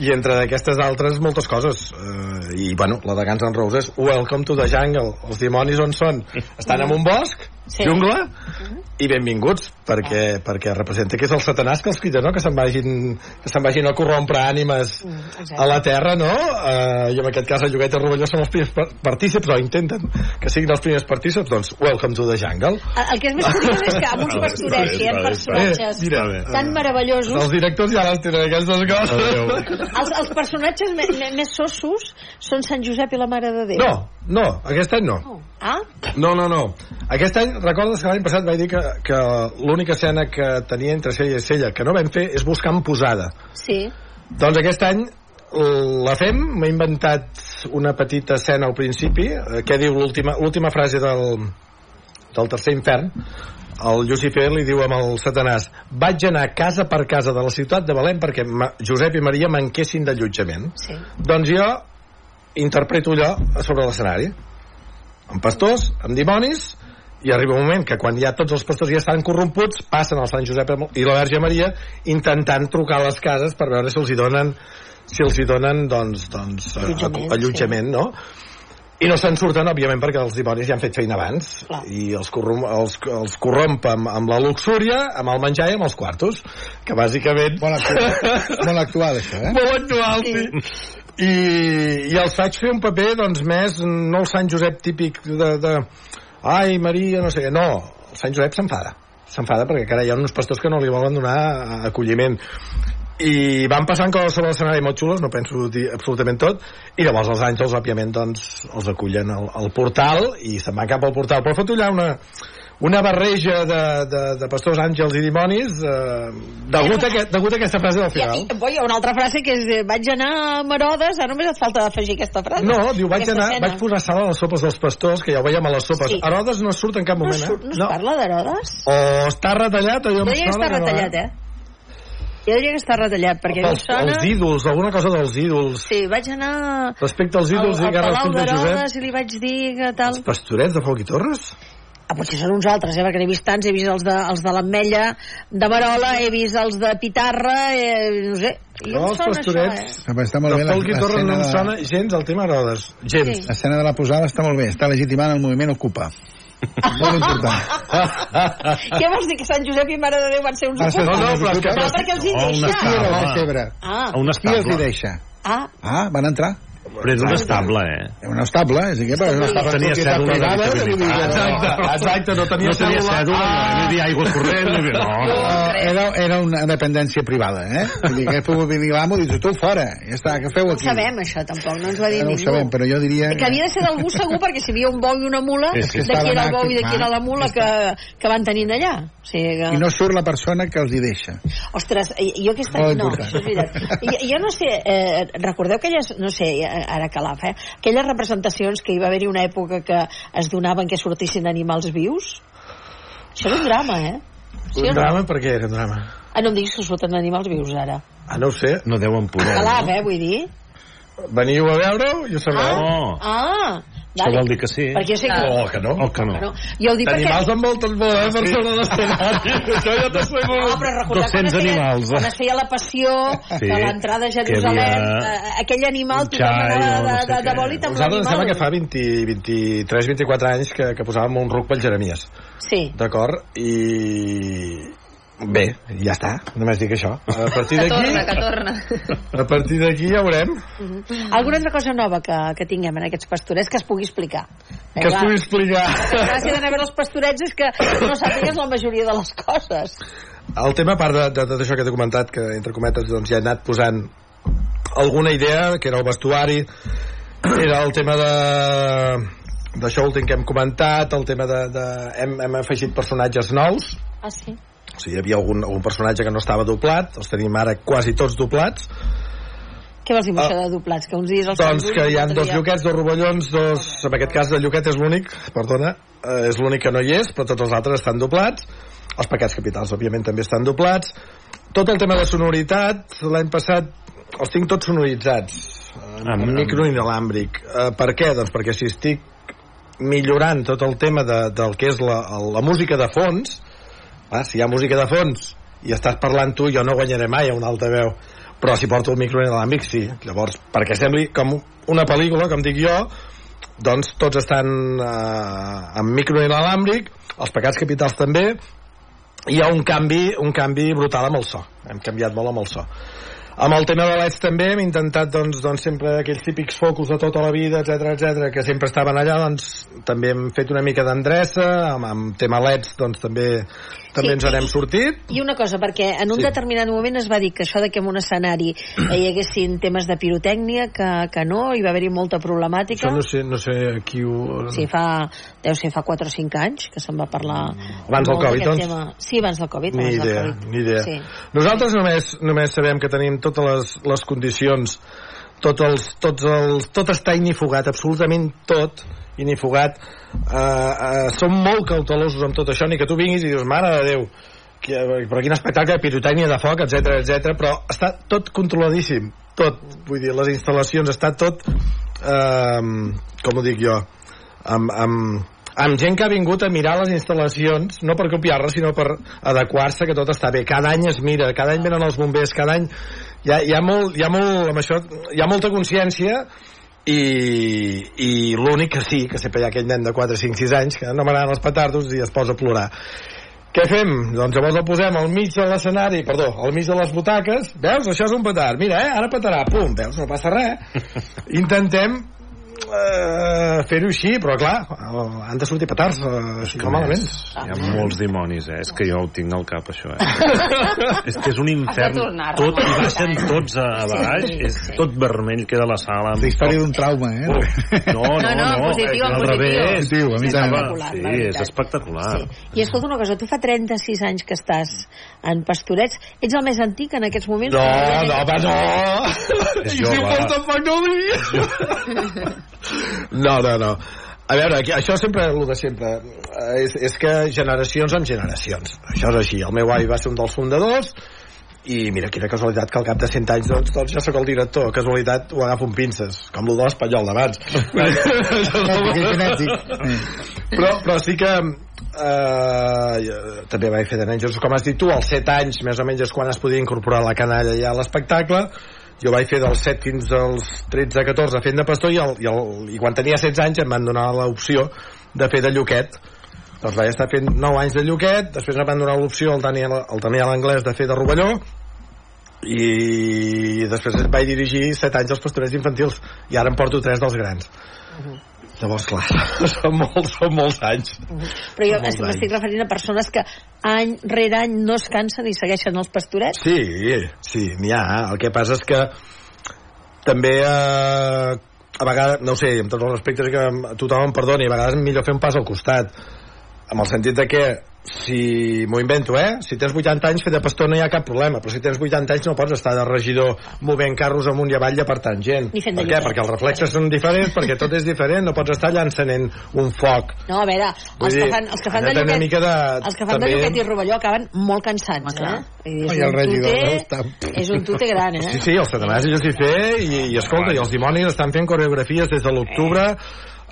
G: I entre d'aquestes altres, moltes coses. Eh, I, bueno, la de Guns N' Roses, Welcome to the Jungle. Els dimonis on són? Estan en un bosc,
F: Sí.
G: jungla, i benvinguts, perquè, perquè representa que és el satanàs que els crida, no? Que se'n vagin, que se'n vagin a corrompre ànimes
F: exacte.
G: a la Terra, no? Eh, I en aquest cas el Lloguet i el Rovelló són els primers par- partícips, o intenten que siguin els primers partícips, doncs Welcome to the Jungle.
F: El, el que és més curiós és que amb uns pastorets hi ha personatges
G: Eh, mira,
F: tan meravellosos
G: Els directors ja les tenen aquestes coses.
F: els, els personatges me, me, més sossos són Sant Josep i la Mare de Déu
G: No, no, aquest any no.
F: ah?
G: No, no, no. Aquest any, recordes que l'any passat vaig dir que, que l'única escena que tenia entre cella i cella que no vam fer és buscar en posada.
F: sí
G: Doncs aquest any la fem, m'he inventat una petita escena al principi, eh, que diu l'última frase del, del tercer infern, el Lucifer li diu amb el Satanàs vaig anar casa per casa de la ciutat de Belém perquè Ma Josep i Maria manquessin d'allotjament.
F: Sí.
G: Doncs jo interpreto allò sobre l'escenari amb pastors, amb dimonis i arriba un moment que quan ja tots els pastors ja estan corromputs passen al Sant Josep i la Verge Maria intentant trucar a les cases per veure si els hi donen si els hi donen doncs, doncs eh,
F: Allotjament,
G: allotjament no? i no se'n surten, òbviament, perquè els dimonis ja han fet feina abans
F: Clar.
G: i els, corrom els, els corromp amb, amb la luxúria, amb el menjar i amb els quartos que bàsicament
J: Molt actual, molt actual això, eh?
G: molt actual, sí. I, I els faig fer un paper, doncs, més, no el Sant Josep típic de... de ai, Maria, no sé què. No, el Sant Josep s'enfada. S'enfada perquè, cara, hi ha uns pastors que no li volen donar acolliment. I van passant coses sobre l'escenari molt xules, no penso dir absolutament tot, i llavors els àngels, òbviament, doncs, els acullen al, al portal i se'n van cap al portal. Però fot allà una, una barreja de, de, de pastors, àngels i dimonis eh, degut, a, aquest, degut a aquesta frase del
F: Hi ha,
G: final.
F: hi, ha una altra frase que és eh, vaig anar a Marodes, ara només et falta afegir aquesta frase.
G: No, diu, vaig, anar,
F: escena.
G: vaig posar sal a les sopes dels pastors, que ja ho veiem a les sopes.
F: Sí.
G: Herodes no surt en cap
F: no,
G: moment,
F: surt, no
G: eh?
F: es parla d'Herodes?
G: O està retallat, o jo
F: que
G: sona
F: està
G: que no,
F: retallat, eh? Jo diria que està retallat, perquè a mi em
G: Els,
F: sona...
G: els ídols, alguna cosa dels ídols.
F: Sí, vaig anar
G: Respecte als ídols
F: al,
G: i
F: al Palau
G: Fill de Josep.
F: d'Herodes i li vaig dir que tal...
G: Pastorets de Foc i Torres?
F: Ah, potser són uns altres, eh, perquè n'he vist tants, he vist els de, els de l'Ametlla, de Marola, he vist els de Pitarra, eh, no sé, i
G: No, els pastorets
F: això, eh?
J: Està molt
G: de
J: bé
G: i Torres no em
J: de-
G: sona gens el tema Herodes. Gens.
F: Sí.
J: L'escena de la posada està molt bé, està legitimant el moviment Ocupa. molt important.
F: Què vols dir, que Sant Josep i Mare de Déu van ser uns
J: ser
G: No, no, però és que...
F: Ah, perquè els hi
H: No, una
F: deixa.
J: Qui era el
H: Ah.
J: Pessebre?
F: Ah,
H: A un
J: Qui els hi deixa?
F: ah,
J: Ah, van entrar.
H: Però és un estable, eh?
J: Era un estable, és a dir, però és una estable
H: Tenia
J: propietat
H: cèdula
J: privada, dir que no-
G: Exacte, exacte, no tenia
H: No tenia
G: cèdula.
H: no hi havia aigua corrent, no havia... No, no.
J: Era, era una dependència privada, eh? Vull dir, que pogut venir l'amo i dir, tu fora, ja està, què feu
F: no ho
J: aquí?
F: sabem, això, tampoc, no ens ho ha dit
J: no ho
F: ningú.
J: sabem, però jo diria...
F: Que havia de ser d'algú segur, perquè si hi havia un bou i una mula,
H: Sí, sí.
F: de qui era el bou i de qui
J: Clar,
F: era la mula que, que van tenint allà. O sigui que...
J: I no surt la persona que els hi deixa.
F: Ostres, i- jo aquest
J: Molt
F: any no, això és veritat. Jo, jo no sé, eh, recordeu aquelles, no sé, eh, ara calaf, eh, aquelles representacions que hi va haver-hi una època que es donaven que sortissin animals vius? Això era un drama, eh? Sí
G: Un
F: no?
G: drama, per què era un drama?
F: Ah, no em diguis que surten animals vius, ara.
G: Ah, no ho sé.
H: No deuen poder.
F: Calaf, eh, vull dir.
G: Veniu a veure-ho i ho sabreu.
H: Oh,
F: Ah,
H: això vol dir que sí.
F: Perquè sé que...
G: Oh, que no.
H: O que no.
F: No, jo ho dic perquè...
G: D'animals envolten molt, eh, per sobre l'escenari. Això ja t'asseguro.
F: No, però recordar quan
H: 200
F: es, feia,
H: animals,
F: quan es feia la passió
H: Sí,
F: de l'entrada a Jerusalem,
H: havia
F: eh, aquell animal tothom anava
H: o no
F: de,
H: sé
F: de, de bòlit amb
G: Nosaltres em sembla que
F: l'animal.
G: fa 20, 23, 24 anys que, que posàvem un ruc pel Jeremies.
F: Sí.
G: D'acord? I... Bé, ja està, només dic això. A partir
I: Que
G: d'aquí...
I: torna, que torna.
G: A partir d'aquí ja veurem
F: Alguna altra cosa nova que, que tinguem en aquests pastorets que es pugui explicar?
G: que es pugui explicar.
F: La gràcia d'anar a veure els pastorets és que no sàpigues la majoria de les coses.
G: El tema, a part de, de tot això que t'he comentat, que entre cometes doncs, ja he anat posant alguna idea, que era el vestuari, era el tema de d'això últim que hem comentat, el tema de... de hem, hem afegit personatges nous,
F: Ah, sí?
G: o sigui, hi havia algun, algun personatge que no estava doblat, els tenim ara quasi tots doblats,
F: Què vols dir amb
G: Ah,
F: això de doblats? Que uns dies els
G: doncs que hi ha dos
F: dia-
G: lloquets, dos rovellons, dos... En aquest cas el lloquet és l'únic, perdona, eh, és l'únic que no hi és, però tots els altres estan doblats. Els pecats capitals, òbviament, també estan doblats. Tot el tema de sonoritat, l'any passat els tinc tots sonoritzats, en,
H: Amb-
G: en micro inalàmbric. Eh, per què? Doncs perquè si estic millorant tot el tema de, del que és la, la música de fons, va, si hi ha música de fons i estàs parlant tu, jo no guanyaré mai a una alta veu. Però si porto el micro inalàmbric sí. Llavors, perquè sembli com una pel·lícula com dic jo doncs tots estan eh, amb micro inalàmbric els pecats capitals també hi ha un canvi, un canvi brutal amb el so. Hem canviat molt amb el so. Amb el tema de leds també hem intentat doncs, doncs sempre aquells típics focus de tota la vida, etc etc que sempre estaven allà, doncs també hem fet una mica d'endreça, amb, amb tema leds doncs també, també
F: Sí,
G: ens n'hem sortit
F: I una cosa, perquè en un
G: Sí.
F: determinat moment es va dir que això de que en un escenari hi haguessin temes de pirotècnia, que, que no, hi va haver-hi molta problemàtica.
G: això no sé, no sé qui ho...
F: Sí, fa, deu ser fa 4 o 5 anys que se'n va parlar
G: Abans del Covid, doncs?
F: Tema. Sí, abans del Covid.
G: Ni
F: abans del
G: idea,
F: Covid.
G: ni idea.
F: Sí.
G: Nosaltres només, només sabem que tenim totes les, les condicions, tots els, tots els, tot està inifugat, absolutament tot inifugat. Uh, uh, som molt cautelosos amb tot això, ni que tu vinguis i dius, mare de Déu, que, però quin espectacle, pirotècnia de foc, etc etc. però està tot controladíssim, tot, vull dir, les instal·lacions, està tot, eh, com ho dic jo, amb, amb, amb gent que ha vingut a mirar les instal·lacions, no per copiar-les, sinó per adequar-se, que tot està bé. Cada any es mira, cada any venen els bombers, cada any hi ha, hi ha, molt, hi ha, molt, amb això, hi ha molta consciència i, i l'únic que sí, que sempre hi ha aquell nen de 4, 5, 6 anys que no m'agraden els petardos i es posa a plorar. Què fem? Doncs llavors el posem al mig de l'escenari, perdó, al mig de les butaques. Veus? Això és un petard. Mira, eh? Ara petarà. Pum, veus? No passa res. Intentem eh, fer-ho així, però clar, han de sortir petards, eh, si no malament.
H: Hi ha molts dimonis, eh? És que jo ho tinc al cap, això, eh? és que és un infern. Tot, i baixen tots a, baix,
F: Sí,
H: és tot vermell, queda la sala... amb-
J: La història d'un trauma, eh?
H: Oh, no, no,
I: No, no,
H: no,
I: positiu,
H: al
I: positiu.
H: revés.
J: Positiu, a mi
F: És
J: també.
F: espectacular,
H: Sí, és espectacular.
F: Sí. I escolta una cosa, tu fa 36 anys que estàs en Pastorets, ets el més antic en aquests moments?
G: No, no, home, no!
H: És
G: I si ho fos tampoc no. No, no, no. A veure, aquí, això sempre, el de sempre, és, és que generacions amb generacions. Això és així. El meu avi va ser un dels fundadors, i mira, quina casualitat que al cap de 100 anys doncs, doncs ja sóc el director casualitat ho agafo amb pinces com el de l'espanyol d'abans però, però sí que eh, també vaig fer de nen Jesús, com has dit tu, als 7 anys més o menys és quan es podia incorporar la canalla ja a l'espectacle jo vaig fer dels 7 fins als 13-14 fent de pastor i, el, i, el, i quan tenia 16 anys em van donar l'opció de fer de lloquet. Doncs vaig estar fent 9 anys de lloquet després em van donar l'opció el Daniel, el Daniel Anglès de fer de rovelló i després vaig dirigir 7 anys als pastorets infantils i ara em porto 3 dels grans llavors clar són molts, són molts anys
F: Però jo
G: Molts
F: m'estic
G: anys.
F: referint a persones que any rere any no es cansen i segueixen els pastorets.
G: Sí, sí, n'hi ha. El que passa és que també eh, a vegades, no sé, amb tots els respectes que tothom em perdoni, a vegades millor fer un pas al costat amb el sentit de que si m'ho invento, eh? Si tens 80 anys, fer de pastor no hi ha cap problema, però si tens 80 anys no pots estar de regidor movent carros amunt i avall apartant gent.
F: Ni fent de
G: per què? Perquè els reflexes són diferents, perquè tot és diferent, no pots estar llançant un foc.
F: No, a veure,
G: Vull
F: els
G: dir,
F: que fan, els que fan de
G: de
F: lloquet,
G: una mica de...
F: els que fan de
G: també-
F: lloquet i rovelló acaben molt cansats, eh? I és,
G: Ai, el
F: un
G: regidor
F: tute,
G: està-
F: és un tute gran, eh?
G: Sí, sí, els satanàs ells hi fer i, i escolta, i els dimonis estan fent coreografies des de l'octubre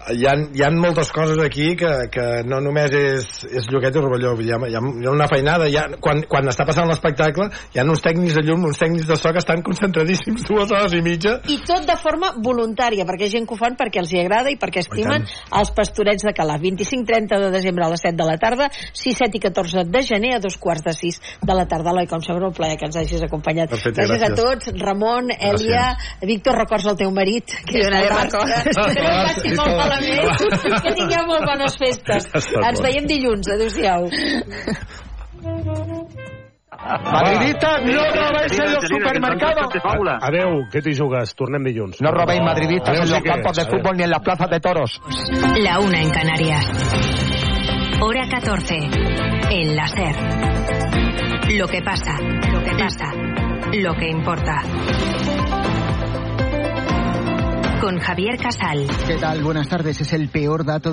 G: hi ha, hi ha moltes coses aquí que, que no només és, és lloquet i rovelló hi ha, hi ha, una feinada hi ha, quan, quan està passant l'espectacle hi ha uns tècnics de llum, uns tècnics de so que estan concentradíssims dues hores i mitja
F: I tot de forma voluntària, perquè hi ha gent que ho fan perquè els hi agrada i perquè estimen els pastorets de Calaf. 25-30 de desembre a les 7 de la tarda, 6, 7 i 14 de gener a dos quarts de 6 de la tarda. Eloi, com sempre, un plaer que ens hagis acompanyat.
G: Perfecte,
F: gràcies,
G: gràcies.
F: a tots. Ramon, Èlia, Víctor, records el teu marit, que
I: Jo
F: és
I: no
F: el
I: recordo.
F: Que malament. Que tingueu molt bones festes. Ens veiem dilluns. Adéu-siau.
K: Madridistas, no robéis en los supermercados.
H: Adeu, què t'hi jugues? Tornem dilluns.
K: No robéis madridistas
H: Adeu,
K: en los campos de fútbol ni en las plazas de toros.
L: La una en Canarias. Hora 14. En la SER. Lo que pasa, lo que pasa, lo que importa. Con Javier Casal.
M: ¿Qué tal? Buenas tardes. Es el peor dato